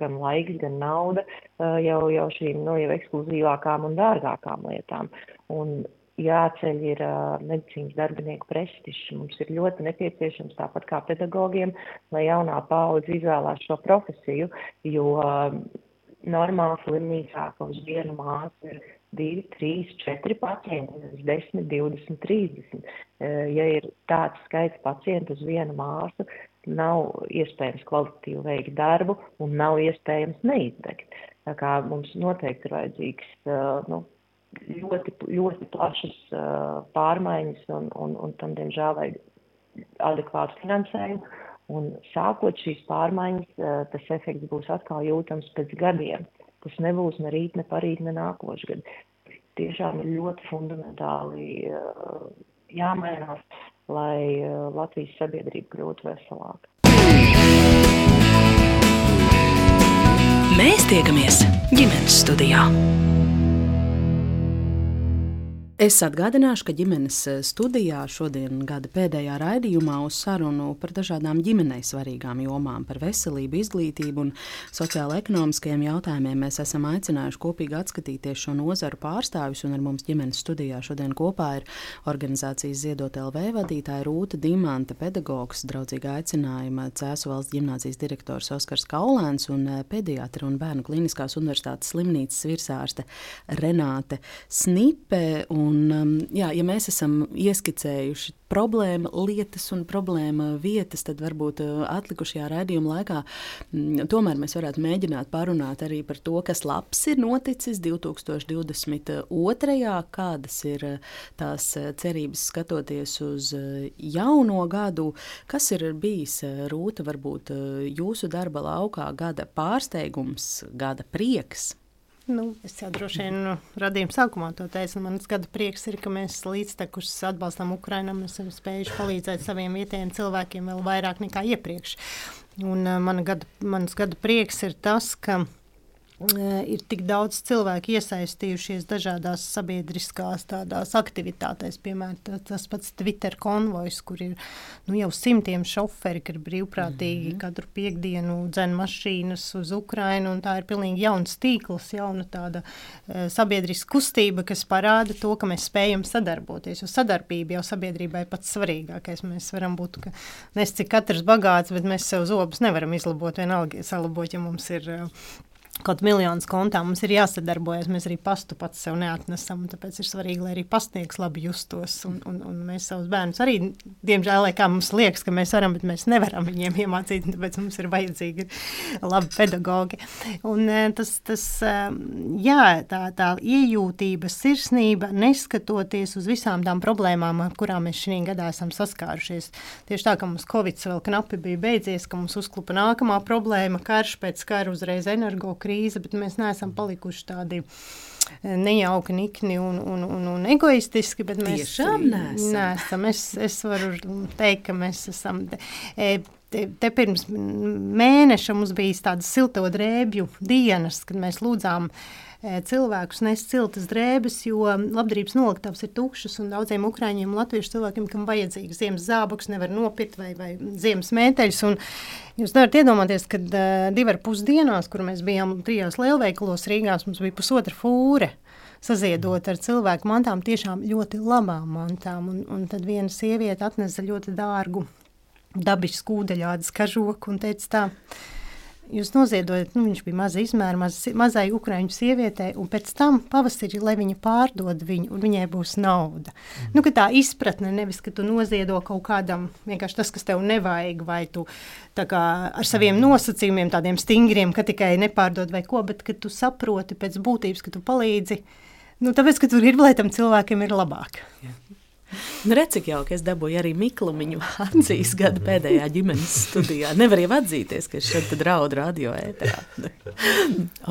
gan laiks, gan nauda jau, jau šīm nu, jau ekskluzīvākām un dārgākām lietām. Un jāceļ ir medicīnas darbinieku prestižs. Mums ir ļoti nepieciešams, tāpat kā pedagogiem, lai jaunā paudze izvēlās šo profesiju, jo uh, normāli slimnīcā, ka uz vienu māsu ir 2, 3, 4 pacienti, 10, 20, 30. Ja ir tāds skaits pacientu uz vienu māsu, nav iespējams kvalitatīvi veikt darbu un nav iespējams neizdegt. Tā kā mums noteikti ir vajadzīgs nu, ļoti, ļoti plašas uh, pārmaiņas un, un, un tam, diemžēl, vajag adekvātu finansējumu. Un sākot šīs pārmaiņas, uh, tas efekts būs atkal jūtams pēc gadiem. Tas nebūs ne rīt, ne parīt, ne nākošais gads. Tiešām ir ļoti fundamentāli uh, jāmainās, lai Latvijas sabiedrība kļūtu veselāka. Mēs tiekamies ģimenes studijā. Es atgādināšu, ka ģimenes eh, studijā šodien gada pēdējā raidījumā uz sarunu par dažādām ģimenei svarīgām jomām, par veselību, izglītību un sociālo-ekonomiskajiem jautājumiem mēs esam aicinājuši kopīgi atskatīties šo nozaru pārstāvjus, un ar mums ģimenes studijā šodien kopā ir organizācijas Ziedot LV vadītāja Rūta Dimanta, pedagogs, draudzīga aicinājuma Cēsu valsts ģimnāzijas direktors Oskars Kaulēns un eh, pediatra un bērnu kliniskās universitātes slimnīcas virsārste Renāte Snipe. Un Un, um, jā, ja mēs esam ieskicējuši problēma lietas un problēma vietas, tad varbūt uh, atlikušajā raidījuma laikā m, tomēr mēs varētu mēģināt parunāt arī par to, kas labs ir noticis 2022. kādas ir uh, tās uh, cerības skatoties uz jauno gadu, kas ir bijis rūta varbūt jūsu darba laukā gada pārsteigums, gada prieks. Nu, es jau droši vien nu, radījuma sākumā to teicu. Nu, Mans gada prieks ir, ka mēs līdztekus atbalstam Ukrainam, mēs esam spējuši palīdzēt saviem vietējiem cilvēkiem vēl vairāk nekā iepriekš. Un, uh, mana gada, mans gada prieks ir tas, ka ir tik daudz cilvēku iesaistījušies dažādās sabiedriskās aktivitātēs. Piemēram, tas pats Twitter konvojs, kur ir nu, jau simtiem šoferi, kas brīvprātīgi mm -hmm. katru piekdienu dzen mašīnas uz Ukrajinu. Tā ir pilnīgi jauns tīkls, jauna tāda uh, sabiedriska kustība, kas parāda to, ka mēs spējam sadarboties. Jo sadarbība jau sabiedrībai pats svarīgākais. Mēs varam būt, ka nes cik katrs bagāts, bet mēs sev zobus nevaram izlabot, vienalga salabot, ja mums ir uh, kaut miljonus kontā. Mums ir jāsadarbojas. Mēs arī pastu pats sev neatnesam. Tāpēc ir svarīgi, lai arī pastnieks labi justos. Un, un, un mēs savus bērnus arī, diemžēl, kā mums liekas, ka mēs varam, bet mēs nevaram viņiem iemācīt. Tāpēc mums ir vajadzīgi labi pedagogi. Un, e, tas, tas, e, jā, tā, tā iejūtība, sirsnība, neskatoties uz visām tām problēmām, ar kurām mēs šī gadā esam saskārušies. Tieši tā, ka mums Covid vēl knapi bija beidzies, ka mums uzklupa nākamā problēma, karš pēc kara uzreiz energo krīze, bet mēs neesam palikuši tādi eh, nejauki, nikni un, un, un, un egoistiski. Mēs tiešām neesam. neesam. Es, es varu teikt, ka mēs esam. E, Te, te pirms mēneša mums bija tādas silto drēbju dienas, kad mēs lūdzām uh, cilvēkus nes siltas drēbes, jo labdarības noliktavas ir tukšas un daudziem ukrāņiem un latviešu cilvēkiem, kam vajadzīgs ziemas zābaks, nevar nopirkt vai, vai ziemas mēteļus. Jūs nevarat iedomāties, ka uh, divi ar pus dienās, kur mēs bijām trijās lielveikalos Rīgās, mums bija pusotra fūre saziedot ar cilvēku mantām, tiešām ļoti labām mantām. Un, un tad viena sieviete atnesa ļoti dārgu dabisku ūdeļādas kažoku un teica tā, jūs noziedojat, nu, viņš bija maza izmēra, maz, mazai ukraiņu sievietei, un pēc tam pavasarī, lai viņa pārdod viņu, un viņai būs nauda. Mm. Nu, tā izpratne nevis, ka tu noziedo kaut kādam, vienkārši tas, kas tev nevajag, vai tu kā, ar saviem nosacījumiem tādiem stingriem, ka tikai nepārdod vai ko, bet ka tu saproti pēc būtības, ka tu palīdzi, nu, tāpēc, ka tur ir, lai tam cilvēkiem ir labāk. Yeah. Nu, Redz, cik jauki es dabūju arī Miklumiņu acīs gada pēdējā ģimenes studijā. Nevar jau atzīties, ka šeit draudu radio ēterā.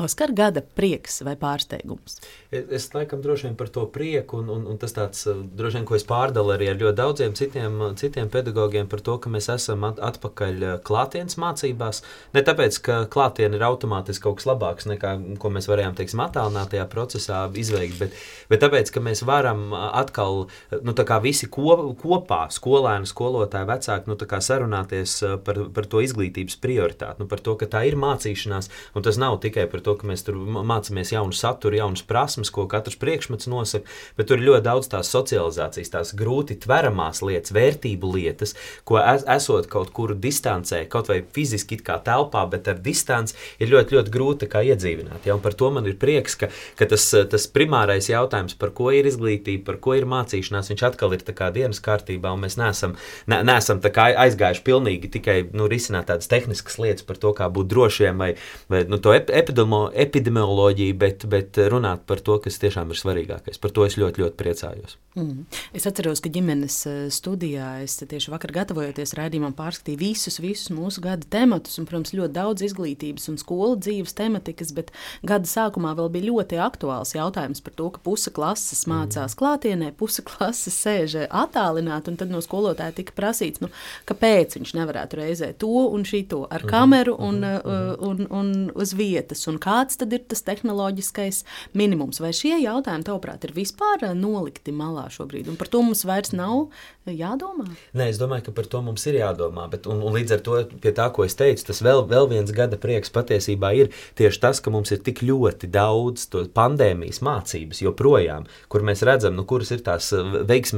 Oskar, gada prieks vai pārsteigums? Es, es laikam droši vien par to prieku, un, un, un tas tāds, eh, droši vien, ko es pārdalu arī ar ļoti daudziem citiem, citiem pedagogiem par to, ka mēs esam at, atpakaļ eh, klātienes mācībās. Ne tāpēc, ka klātiene ir automātiski kaut kas labāks nekā, ko mēs varējām, teiksim, attālinātajā procesā izveikt, bet, bet tāpēc, ka mēs varam atkal, nu, tā kā visi ko, kopā, skolēni, skolotāji, vecāki, nu, sarunāties eh, par, par to izglītības prioritāti, nu, par to, ka tā ir mācīšanās, un tas nav tikai par to, ka mēs tur mācāmies jaunu saturu, jaunas prasmes, ko katrs priekšmets nosaka, bet tur ir ļoti daudz tās socializācijas, tās grūti tveramās lietas, vērtību lietas, ko es, esot kaut kur distancē, kaut vai fiziski kā telpā, bet ar distanci ir ļoti, ļoti grūti iedzīvināt. Ja? Un par to man ir prieks, ka, ka tas, tas primārais jautājums, par ko ir izglītība, par ko ir mācīšanās, viņš atkal ir dienas kārtībā, un mēs neesam, ne, neesam aizgājuši pilnīgi tikai nu, risināt tādas tehniskas lietas par to, kā būt drošiem vai, vai nu, to epidemo, epidemioloģiju, bet, bet runāt par to, kas tiešām ir svarīgākais. Par to es ļoti, ļoti priecājos. Mm. Es atceros, ka ģimenes eh, studijā es tieši vakar gatavojoties raidījumam pārskatīju visus, visus mūsu gada tematus, un, protams, ļoti daudz izglītības un skolu dzīves tematikas, bet gada sākumā vēl bija ļoti aktuāls jautājums par to, ka puse klases mācās mm. klātienē, puse klases sēž attālināti, un tad no skolotāja tika prasīts, nu, kāpēc viņš nevarētu reizē to un šito ar mhm, kameru un, mm -hmm. un, un, un uz vietas, un kāds tad ir tas tehnoloģiskais minimums. Vai šie jautājumi, tavuprāt, ir vispār nolikti malā šobrīd, un par to mums vairs nav jādomā? Nē, es domāju, ka par to mums ir jādomā, bet un, un līdz ar to pie tā, ko es teicu, tas vēl, vēl viens gada prieks patiesībā ir tieši tas, ka mums ir tik ļoti daudz pandēmijas mācības joprojām, kur mēs redzam, nu, kuras ir tās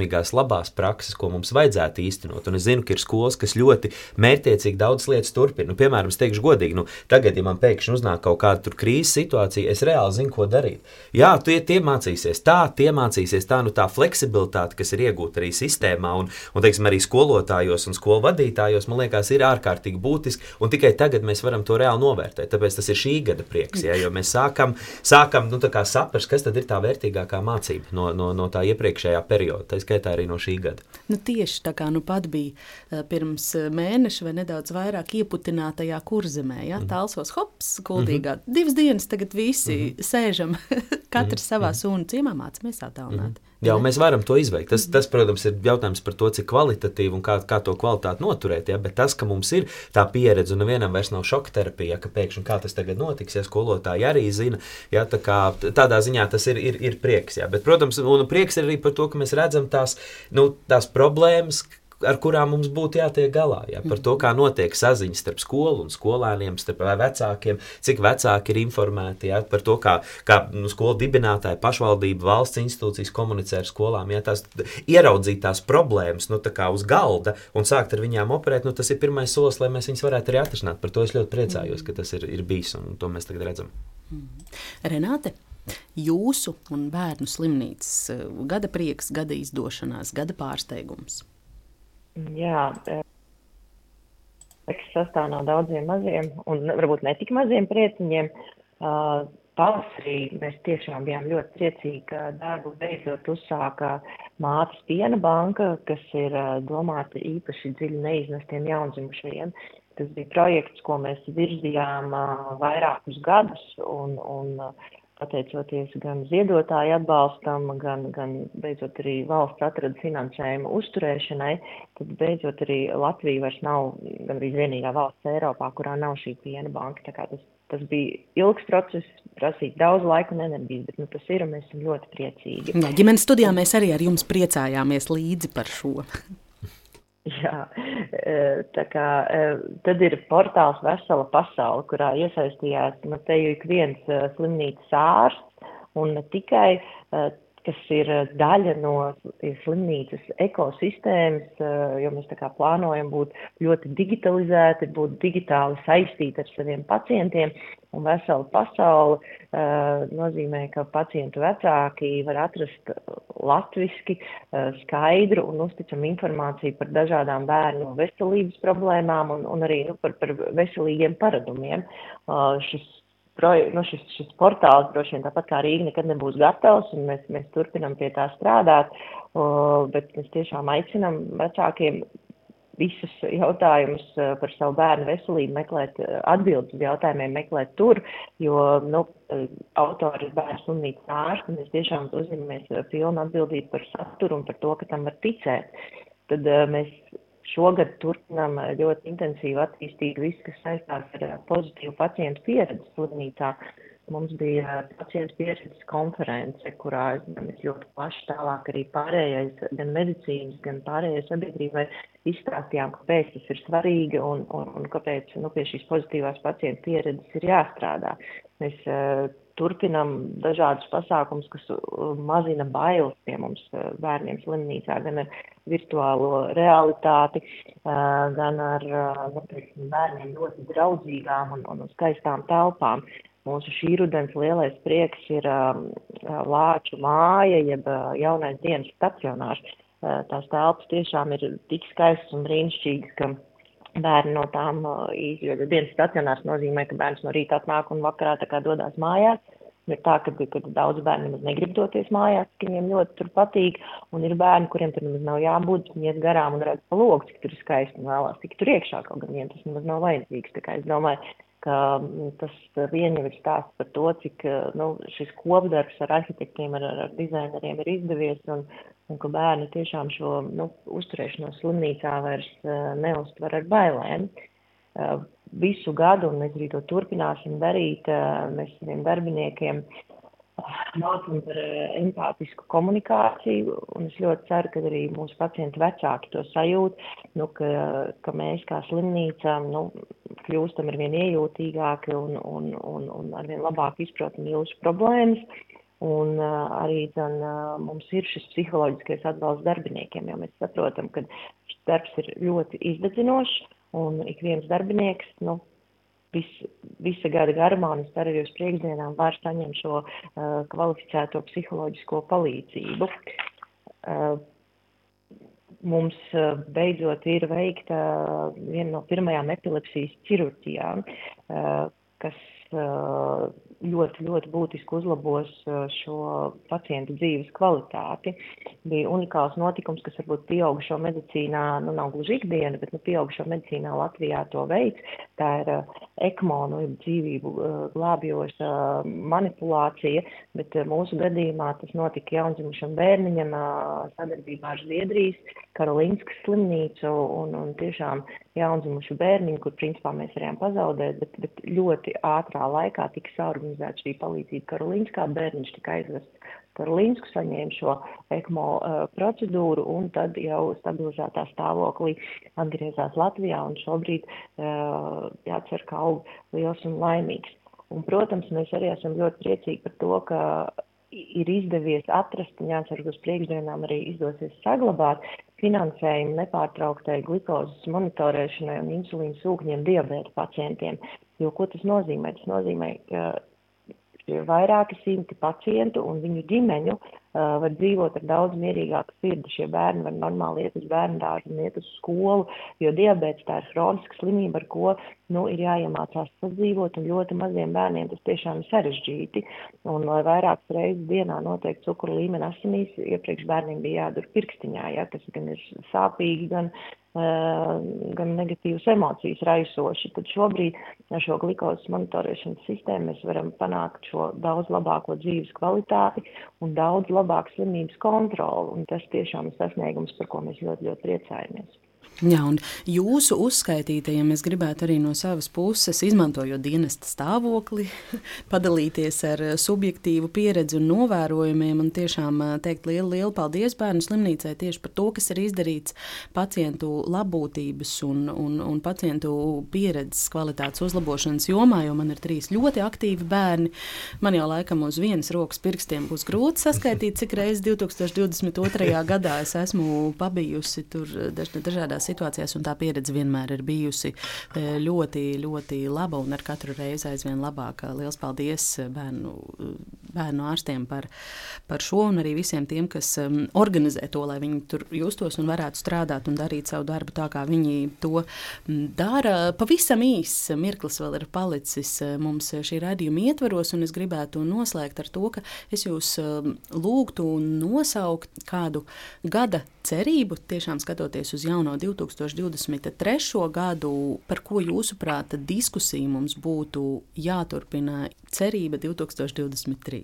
veiksmīgās labās prakses, ko mums vajadzētu īstenot. Un es zinu, ka ir skolas, kas ļoti mērķiecīgi daudz lietas turpina. Nu, piemēram, es teikšu godīgi, nu, tagad, ja man pēkšņi uznāk kaut kāda krīzes situācija, es reāli zinu, ko darīt. Jā, tie, tie mācīsies tā, tie mācīsies tā, nu tā fleksibilitāte, kas ir iegūta arī sistēmā un, un teiksim, arī skolotājos un skolu vadītājos, man liekas, ir ārkārtīgi būtiski. Un tikai tagad mēs varam to reāli novērtēt. Tāpēc tas ir šī gada prieks, ja, jo mēs sākam, sākam nu, saprast, kas ir tā vērtīgākā mācība no, no, no tā iepriekšējā perioda skaitā arī no šī gada. Nu, tieši tā kā nu pat bija pirms mēneša vai nedaudz vairāk ieputinātajā kurzemē, ja? mm. tālsos hops, kuldīgā. Mm -hmm. Divas dienas tagad visi mm -hmm. sēžam, katrs mm -hmm. savā sunu ciemā mācāmies attālināt. Mm -hmm. Jā, mēs varam to izveikt. Tas, tas, protams, ir jautājums par to, cik kvalitatīvi un kā, kā to kvalitāti noturēt. Ja? Bet tas, ka mums ir tā pieredze un nevienam vairs nav šoka terapija, ka pēkšņi kā tas tagad notiks, ja skolotāji arī zina, ja? tā kā, tādā ziņā tas ir, ir, ir prieks. Ja? Bet, protams, un prieks ir arī par to, ka mēs redzam tās, nu, tās problēmas, ar kurām mums būtu jātiek galā. Ja? Par to, kā notiek saziņas starp skolu un skolēniem, starp vecākiem, cik vecāki ir informēti ja? par to, kā, kā nu, skolu dibinātāji, pašvaldība, valsts institūcijas komunicē ar skolām. Ja? Tās, ieraudzīt tās problēmas nu, tā uz galda un sākt ar viņām operēt, nu, tas ir pirmais solis, lai mēs viņus varētu arī atrisināt. Par to es ļoti priecājos, ka tas ir, ir bijis un to mēs tagad redzam. Renāte? Jūsu un bērnu slimnīcas eh, gada prieks, gada izdošanās, gada pārsteigums. Jā, teksts sastāv no daudziem maziem un varbūt ne tik maziem prieciņiem. Uh, pavasarī mēs tiešām bijām ļoti priecīgi, ka darbu beidzot uzsāka mātes piena banka, kas ir uh, domāta īpaši dziļi neiznestiem jaundzimušajiem. Tas bija projekts, ko mēs virzījām vairākus gadus, un, un uh, pateicoties gan ziedotāju atbalstam, gan, gan beidzot arī valsts atrada finansējumu uzturēšanai, tad beidzot arī Latvija vairs nav gan arī vienīgā valsts Eiropā, kurā nav šī piena banka. Tā kā tas, tas bija ilgs process, prasīja daudz laika un enerģijas, bet nu, tas ir un mēs esam ļoti priecīgi. Jā, ģimenes studijā mēs arī ar jums priecājāmies līdzi par šo. Jā, e, tā kā e, tad ir portāls Vesela pasaule, kurā iesaistījās, nu, te jau ik viens e, slimnīcas ārsts un ne tikai kas ir eh, daļa no slimnīcas ekosistēmas, eh, jo mēs tā kā plānojam būt ļoti digitalizēti, būt digitāli saistīti ar saviem pacientiem. Un vesela pasaule uh, nozīmē, ka pacientu vecāki var atrast latviski uh, skaidru un uzticamu informāciju par dažādām bērnu veselības problēmām un, un arī nu, par, par veselīgiem paradumiem. Uh, šis proje, nu, šis, šis portāls droši vien tāpat kā Rīga nekad nebūs gatavs, un mēs, mēs turpinam pie tā strādāt, uh, bet mēs tiešām aicinam vecākiem visus jautājumus par savu bērnu veselību meklēt, atbildes uz jautājumiem meklēt tur, jo, nu, autori ir bērnu slimnīcas ārsti, un mēs tiešām uzņemamies pilnu atbildību par saturu un par to, ka tam var ticēt. Tad mēs Šogad turpinām ļoti intensīvi attīstīt visu, kas saistās ar pozitīvu pacientu pieredzi slimnīcā. Mums bija pacientu pieredzes konference, kurā mēs ļoti plaši tālāk arī pārējais, gan medicīnas, gan pārējai sabiedrībai izstāstījām, kāpēc tas ir svarīgi un, un, un kāpēc nu, pie šīs pozitīvās pacientu pieredzes ir jāstrādā. Mēs turpinam dažādus pasākumus, kas uh, mazina bailes pie mums uh, bērniem slimnīcā, gan ar virtuālo realitāti, uh, gan ar nu, teiksim, bērniem ļoti draudzīgām un, un skaistām telpām. Mūsu šī rudens lielais prieks ir um, Lāču māja, jeb jaunais dienas stacionārs. Tās telpas tiešām ir tik skaistas un brīnišķīgas, ka bērni no tām izjūta. Dienas stacionārs nozīmē, ka bērns no rīta atnāk un vakarā tā kā dodas mājās. Ir tā, ka, ka daudz bērnu nemaz negrib doties mājās, ka viņiem ļoti tur patīk, un ir bērni, kuriem tur nemaz nav jābūt, viņi iet garām un redz pa logu, cik tur ir skaisti un vēlās tik tur iekšā, kaut gan viņiem tas nemaz nav vajadzīgs. Tā kā es domāju, ka tas vien jau ir stāsts par to, cik nu, šis kopdarbs ar arhitektiem, ar, ar dizaineriem ir izdevies, un, un ka bērni tiešām šo nu, uzturēšanos slimnīcā vairs uh, neuztver ar bailēm. Uh, visu gadu, un mēs arī to turpināsim darīt, uh, mēs saviem darbiniekiem mācām par empātisku komunikāciju, un es ļoti ceru, ka arī mūsu pacienti vecāki to sajūt, nu, ka, ka mēs kā slimnīca nu, kļūstam ar vien iejūtīgāki un, un, un, un ar vien labāk izprotam jūsu problēmas. Un uh, arī zan, uh, mums ir šis psiholoģiskais atbalsts darbiniekiem, jo mēs saprotam, ka šis darbs ir ļoti izdedzinošs un ik viens darbinieks, nu, vis, visa gada garumā, un es arī uz priekšdienām var saņemt šo uh, kvalificēto psiholoģisko palīdzību. Uh, mums uh, beidzot ir veikta viena no pirmajām epilepsijas ķirurģijām, uh, kas ļoti, ļoti būtiski uzlabos šo pacientu dzīves kvalitāti. Bija unikāls notikums, kas varbūt pieaugušo medicīnā, nu nav gluži ikdiena, bet nu, pieaugušo medicīnā Latvijā to veids. Tā ir ekmo, nu, dzīvību glābjoša manipulācija, bet mūsu gadījumā tas notika jaundzimušam bērniņam sadarbībā ar Zviedrijas Karolīnskas slimnīcu un, un tiešām jaundzimušu bērniņu, kur principā mēs varējām pazaudēt, bet, bet ļoti ātrā laikā tika saorganizēta šī palīdzība Karolīnskā, bērniņš tika aizvests Karolīnsku, saņēma šo ekmo uh, procedūru un tad jau stabilizētā stāvoklī atgriezās Latvijā un šobrīd uh, jācer, ka aug liels un laimīgs. Un, protams, mēs arī esam ļoti priecīgi par to, ka ir izdevies atrast, un jācer, ka uz priekšdienām arī izdosies saglabāt finansējumu nepārtrauktai glukozes monitorēšanai un insulīna sūkņiem diabēta pacientiem. Jo ko tas nozīmē? Tas nozīmē, ka vairāki simti pacientu un viņu ģimeņu var dzīvot ar daudz mierīgāku sirdi. Šie bērni var normāli iet uz bērnu dārzu un iet uz skolu, jo diabetes tā ir hroniska slimība, ar ko nu, ir jāiemācās sadzīvot, un ļoti maziem bērniem tas tiešām ir sarežģīti. Un lai vairākas reizes dienā noteikti cukuru līmeni asinīs, iepriekš bērniem bija jādur pirkstiņā, ja, kas gan ir sāpīgi, gan gan negatīvas emocijas raisoši, tad šobrīd ar šo glukozes monitorēšanas sistēmu mēs varam panākt šo daudz labāko dzīves kvalitāti un daudz labāku slimības kontroli. Un tas tiešām ir sasniegums, par ko mēs ļoti, ļoti priecājamies. Jā, un jūsu uzskaitītajiem es gribētu arī no savas puses, izmantojot dienesta stāvokli, padalīties ar eh, subjektīvu pieredzi un novērojumiem un tiešām eh, teikt lielu, lielu paldies bērnu slimnīcai tieši par to, kas ir izdarīts pacientu labbūtības un, un, un pacientu pieredzes kvalitātes uzlabošanas jomā, jo man ir trīs ļoti aktīvi bērni. Man jau laikam uz vienas rokas pirkstiem būs grūti saskaitīt, cik reizes 2022. gadā es esmu pabijusi tur daž, dažādās situācijās, un tā pieredze vienmēr ir bijusi e, ļoti, ļoti laba un ar katru reizi aizvien labāka. Lielas paldies bērnu, bērnu ārstiem par, par šo un arī visiem tiem, kas um, organizē to, lai viņi tur justos un varētu strādāt un darīt savu darbu tā, kā viņi to dara. Pavisam īss mirklis vēl ir palicis mums šī raidījuma ietvaros, un es gribētu noslēgt ar to, ka es jūs um, lūgtu nosaukt kādu gada cerību, tiešām skatoties uz jauno 2023. gadu, par ko jūsuprāt diskusija mums būtu jāturpina cerība 2023?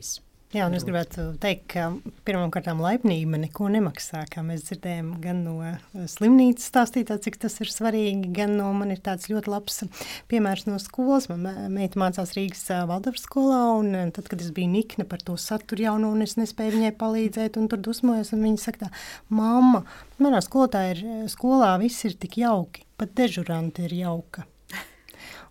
Jā, un es gribētu teikt, ka pirmkārt, laipnība neko nemaksā. Kā mēs dzirdējām, gan no slimnīcas stāstītā, cik tas ir svarīgi, gan no man ir tāds ļoti labs piemērs no skolas. Manā meita mācās Rīgas Valdavas skolā, un tad, kad es biju nikna par to saturu jauno, un es nespēju viņai palīdzēt, un tur dusmojos, un viņa saka mamma, manā skolotāja ir, skolā viss ir tik jauki, pat dežuranti ir jauka.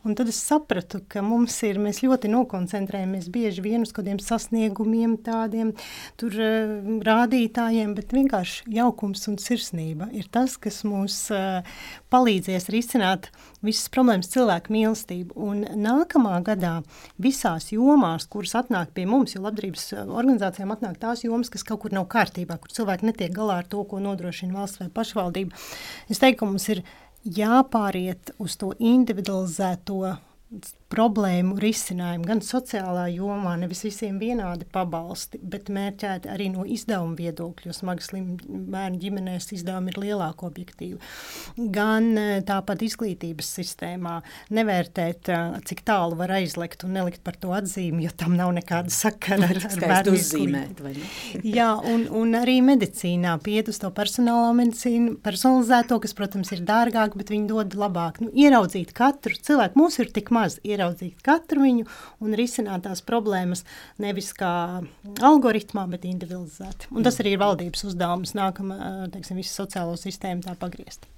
Un tad es sapratu, ka mums ir, mēs ļoti nokoncentrējamies bieži vien uz kādiem sasniegumiem, tādiem tur uh, rādītājiem, bet vienkārši jaukums un sirsnība ir tas, kas mums uh, palīdzēs risināt visas problēmas cilvēku mīlestību. Un nākamā gadā visās jomās, kuras atnāk pie mums, jo labdarības eh, organizācijām atnāk tās jomas, kas kaut kur nav kārtībā, kur cilvēki netiek galā ar to, ko nodrošina valsts vai pašvaldība, es teiktu, ka mums ir jāpāriet uz to individualizēto problēmu risinājumu gan sociālā jomā, nevis visiem vienādi pabalsti, bet mērķēti arī no izdevuma viedokļa, jo smagi slimu bērnu ģimenēs izdevumi ir lielāki objektīvi. Gan e, tāpat izglītības sistēmā nevērtēt, e, cik tālu var aizlikt un nelikt par to atzīmi, jo tam nav nekāda sakara ar, ar bērnu uzzīmēt. Jā, un, un arī medicīnā piet uz to personālā medicīnu, personalizēto, kas, protams, ir dārgāk, bet viņi dod labāk. Nu, ieraudzīt katru cilvēku, mums ir tik maz ieraudzīt katru viņu un risināt tās problēmas nevis kā algoritmā, bet individualizēti. Un tas arī ir valdības uzdevums nākamā, teiksim, visu sociālo sistēmu tā pagriezt.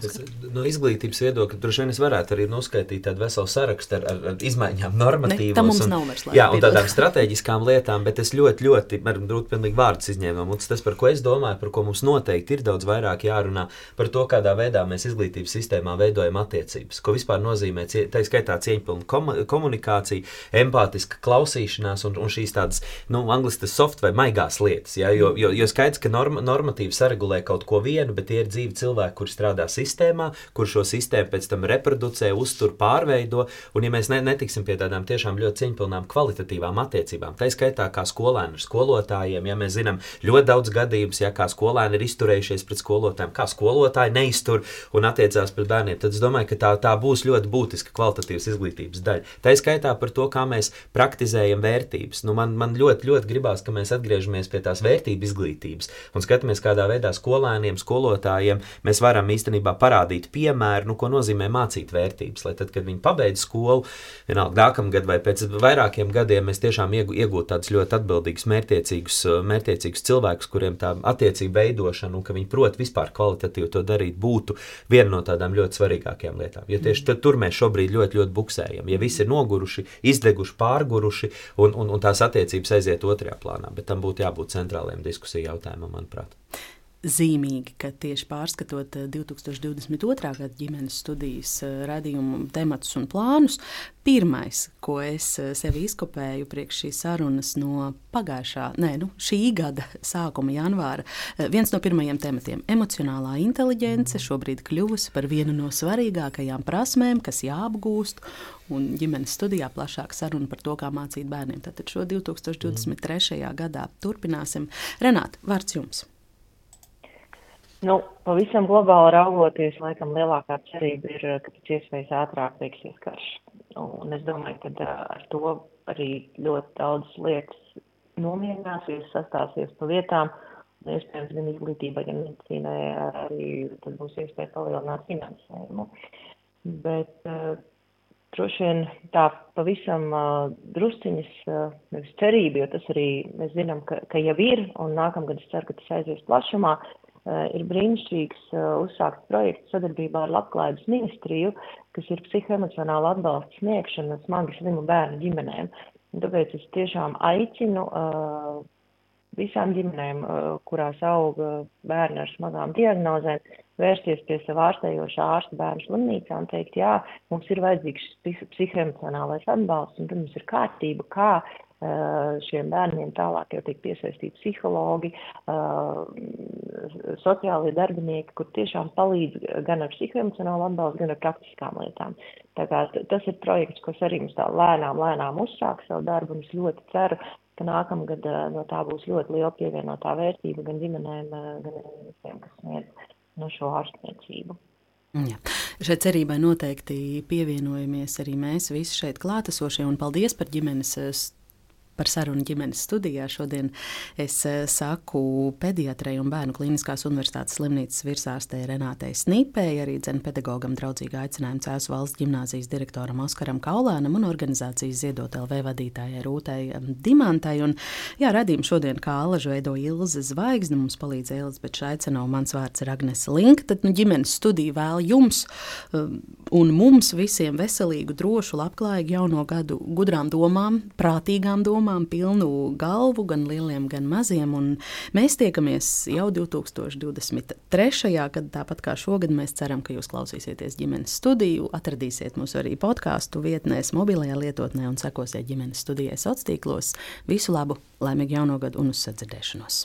Es, no izglītības viedokļa droši vien es varētu arī noskaidrot tādu veselu sarakstu ar, ar, ar izmaiņām, normatīvām. Tā mums un, nav vairs laika. Jā, un tādām strateģiskām lietām, bet es ļoti, ļoti, man grūti pilnīgi vārdus izņēmām. Un tas, par ko es domāju, par ko mums noteikti ir daudz vairāk jārunā, par to, kādā veidā mēs izglītības sistēmā veidojam attiecības. Ko vispār nozīmē, tā skaitā cieņpilna komunikācija, empātiska klausīšanās un, un šīs tādas, nu, angliski tas soft vai maigās lietas. Ja? Jo, jo, jo skaidrs, ka norma, normatīvi saregulē kaut ko vienu, bet tie ir dzīvi cilvēki, kuri strādā sistēmā sistēmā, kur šo sistēmu pēc tam reproducē, uztur, pārveido. Un, ja mēs ne, netiksim pie tādām tiešām ļoti cieņpilnām, kvalitatīvām attiecībām, tā skaitā kā skolēni ar skolotājiem, ja mēs zinām ļoti daudz gadījumus, ja kā skolēni ir izturējušies pret skolotājiem, kā skolotāji neiztur un attiecās pret bērniem, tad es domāju, ka tā, tā būs ļoti būtiska kvalitatīvas izglītības daļa. Tā skaitā par to, kā mēs praktizējam vērtības. Nu, man, man ļoti, ļoti gribās, ka mēs atgriežamies pie tās vērtību izglītības un skatāmies, kādā veidā skolēniem, skolotājiem mēs varam īstenībā parādīt piemēru, nu, ko nozīmē mācīt vērtības. Lai tad, kad viņi pabeidz skolu, vienalga nākamgad vai pēc vairākiem gadiem, mēs tiešām iegūtu tādus ļoti atbildīgus, mērķiecīgus, mērķiecīgus cilvēkus, kuriem tā attiecība veidošana un ka viņi prot vispār kvalitatīvi to darīt, būtu viena no tādām ļoti svarīgākajām lietām. Jo tieši tur mēs šobrīd ļoti, ļoti buksējam. Ja visi ir noguruši, izdeguši, pārguruši un, un, un tās attiecības aiziet otrajā plānā, bet tam būtu jābūt centrālajiem diskusiju jautājumam, manuprāt zīmīgi, ka tieši pārskatot 2022. Eh, gada ģimenes studijas eh, radījumu tematus un plānus, pirmais, ko es eh, sev izkopēju priekš šīs sarunas no pagājušā, nē, nu, šī gada sākuma janvāra, viens no pirmajiem tematiem - emocionālā inteligence šobrīd kļuvusi par vienu no svarīgākajām prasmēm, kas jāapgūst, un ģimenes studijā plašāk saruna par to, kā mācīt bērniem. Tātad šo 2023. gadā turpināsim. Renāt, vārds jums! Nu, pavisam globāli raugoties, laikam lielākā cerība ir, ka pēc iespējas ātrāk beigsies karš. Un es domāju, ka ar to arī ļoti daudz lietas nomierināsies, sastāsies pa vietām. Iespējams, gan izglītībai, gan medicīnai arī būs iespēja palielināt finansējumu. Bet uh, droši vien tā pavisam uh, drusciņas uh, nevis cerība, jo tas arī mēs zinām, ka, ka jau ir, un nākamgad es ceru, ka tas aizies plašumā, Eh, ir brīnišķīgs eh, uzsākts projekts sadarbībā ar Labklājības ministriju, kas ir psihoemocionāla atbalsta sniegšana smagi slimu bērnu ģimenēm. Tāpēc es tiešām aicinu uh, visām ģimenēm, kurās aug bērni ar smagām diagnozēm, vērsties pie sava ārstējošā ārsta bērnu slimnīcā un teikt, jā, mums ir vajadzīgs psihoemocionālais atbalsts, un tad mums ir kārtība, kā Eh, šiem bērniem tālāk jau tiek piesaistīti psihologi, eh, sociālie darbinieki, kur tiešām palīdz gan ar psihoemocionālu atbalstu, gan ar praktiskām lietām. Tā kā tas ir projekts, kas arī mums tā lēnām, lēnām uzsāk savu darbu, un es ļoti ceru, ka nākamgad eh, no tā būs ļoti liela pievienotā vērtība gan ģimenēm, gan visiem, kas sniedz no šo ārstniecību. Ja. Šai cerībai noteikti pievienojamies arī mēs visi šeit klātesošie, un paldies par ģimenes Par sarunu ģimenes studijā. Šodien es eh, saku pediatrei un bērnu klīniskās universitātes slimnīcas virsārstei Renātei Snipei, arī dzene pedagogam draudzīgu aicinājumu Cēzu valsts ģimnāzijas direktoram Oskaram Kaulēnam un organizācijas ziedot LV vadītājai Rūtai Dimantai. Un, jā, radījumu šodien kā alažu veido Ilze Zvaigzne, mums palīdzēja Elizabete Šaicenova, mans vārds ir Agnese Linka, tad nu, ģimenes studija vēl jums um, un mums visiem veselīgu, drošu, labklājīgu jauno gadu gudrām domām, prātīgām domām domām, pilnu galvu, gan lieliem, gan maziem. Mēs tiekamies jau 2023. gadā, tāpat kā šogad. Mēs ceram, ka jūs klausīsieties ģimenes studiju, atradīsiet mūs arī podkāstu vietnēs, mobilajā lietotnē un sekosiet ģimenes studijai sociālos tīklos. Visu labu, laimīgu jauno gadu un uz sadzirdēšanos!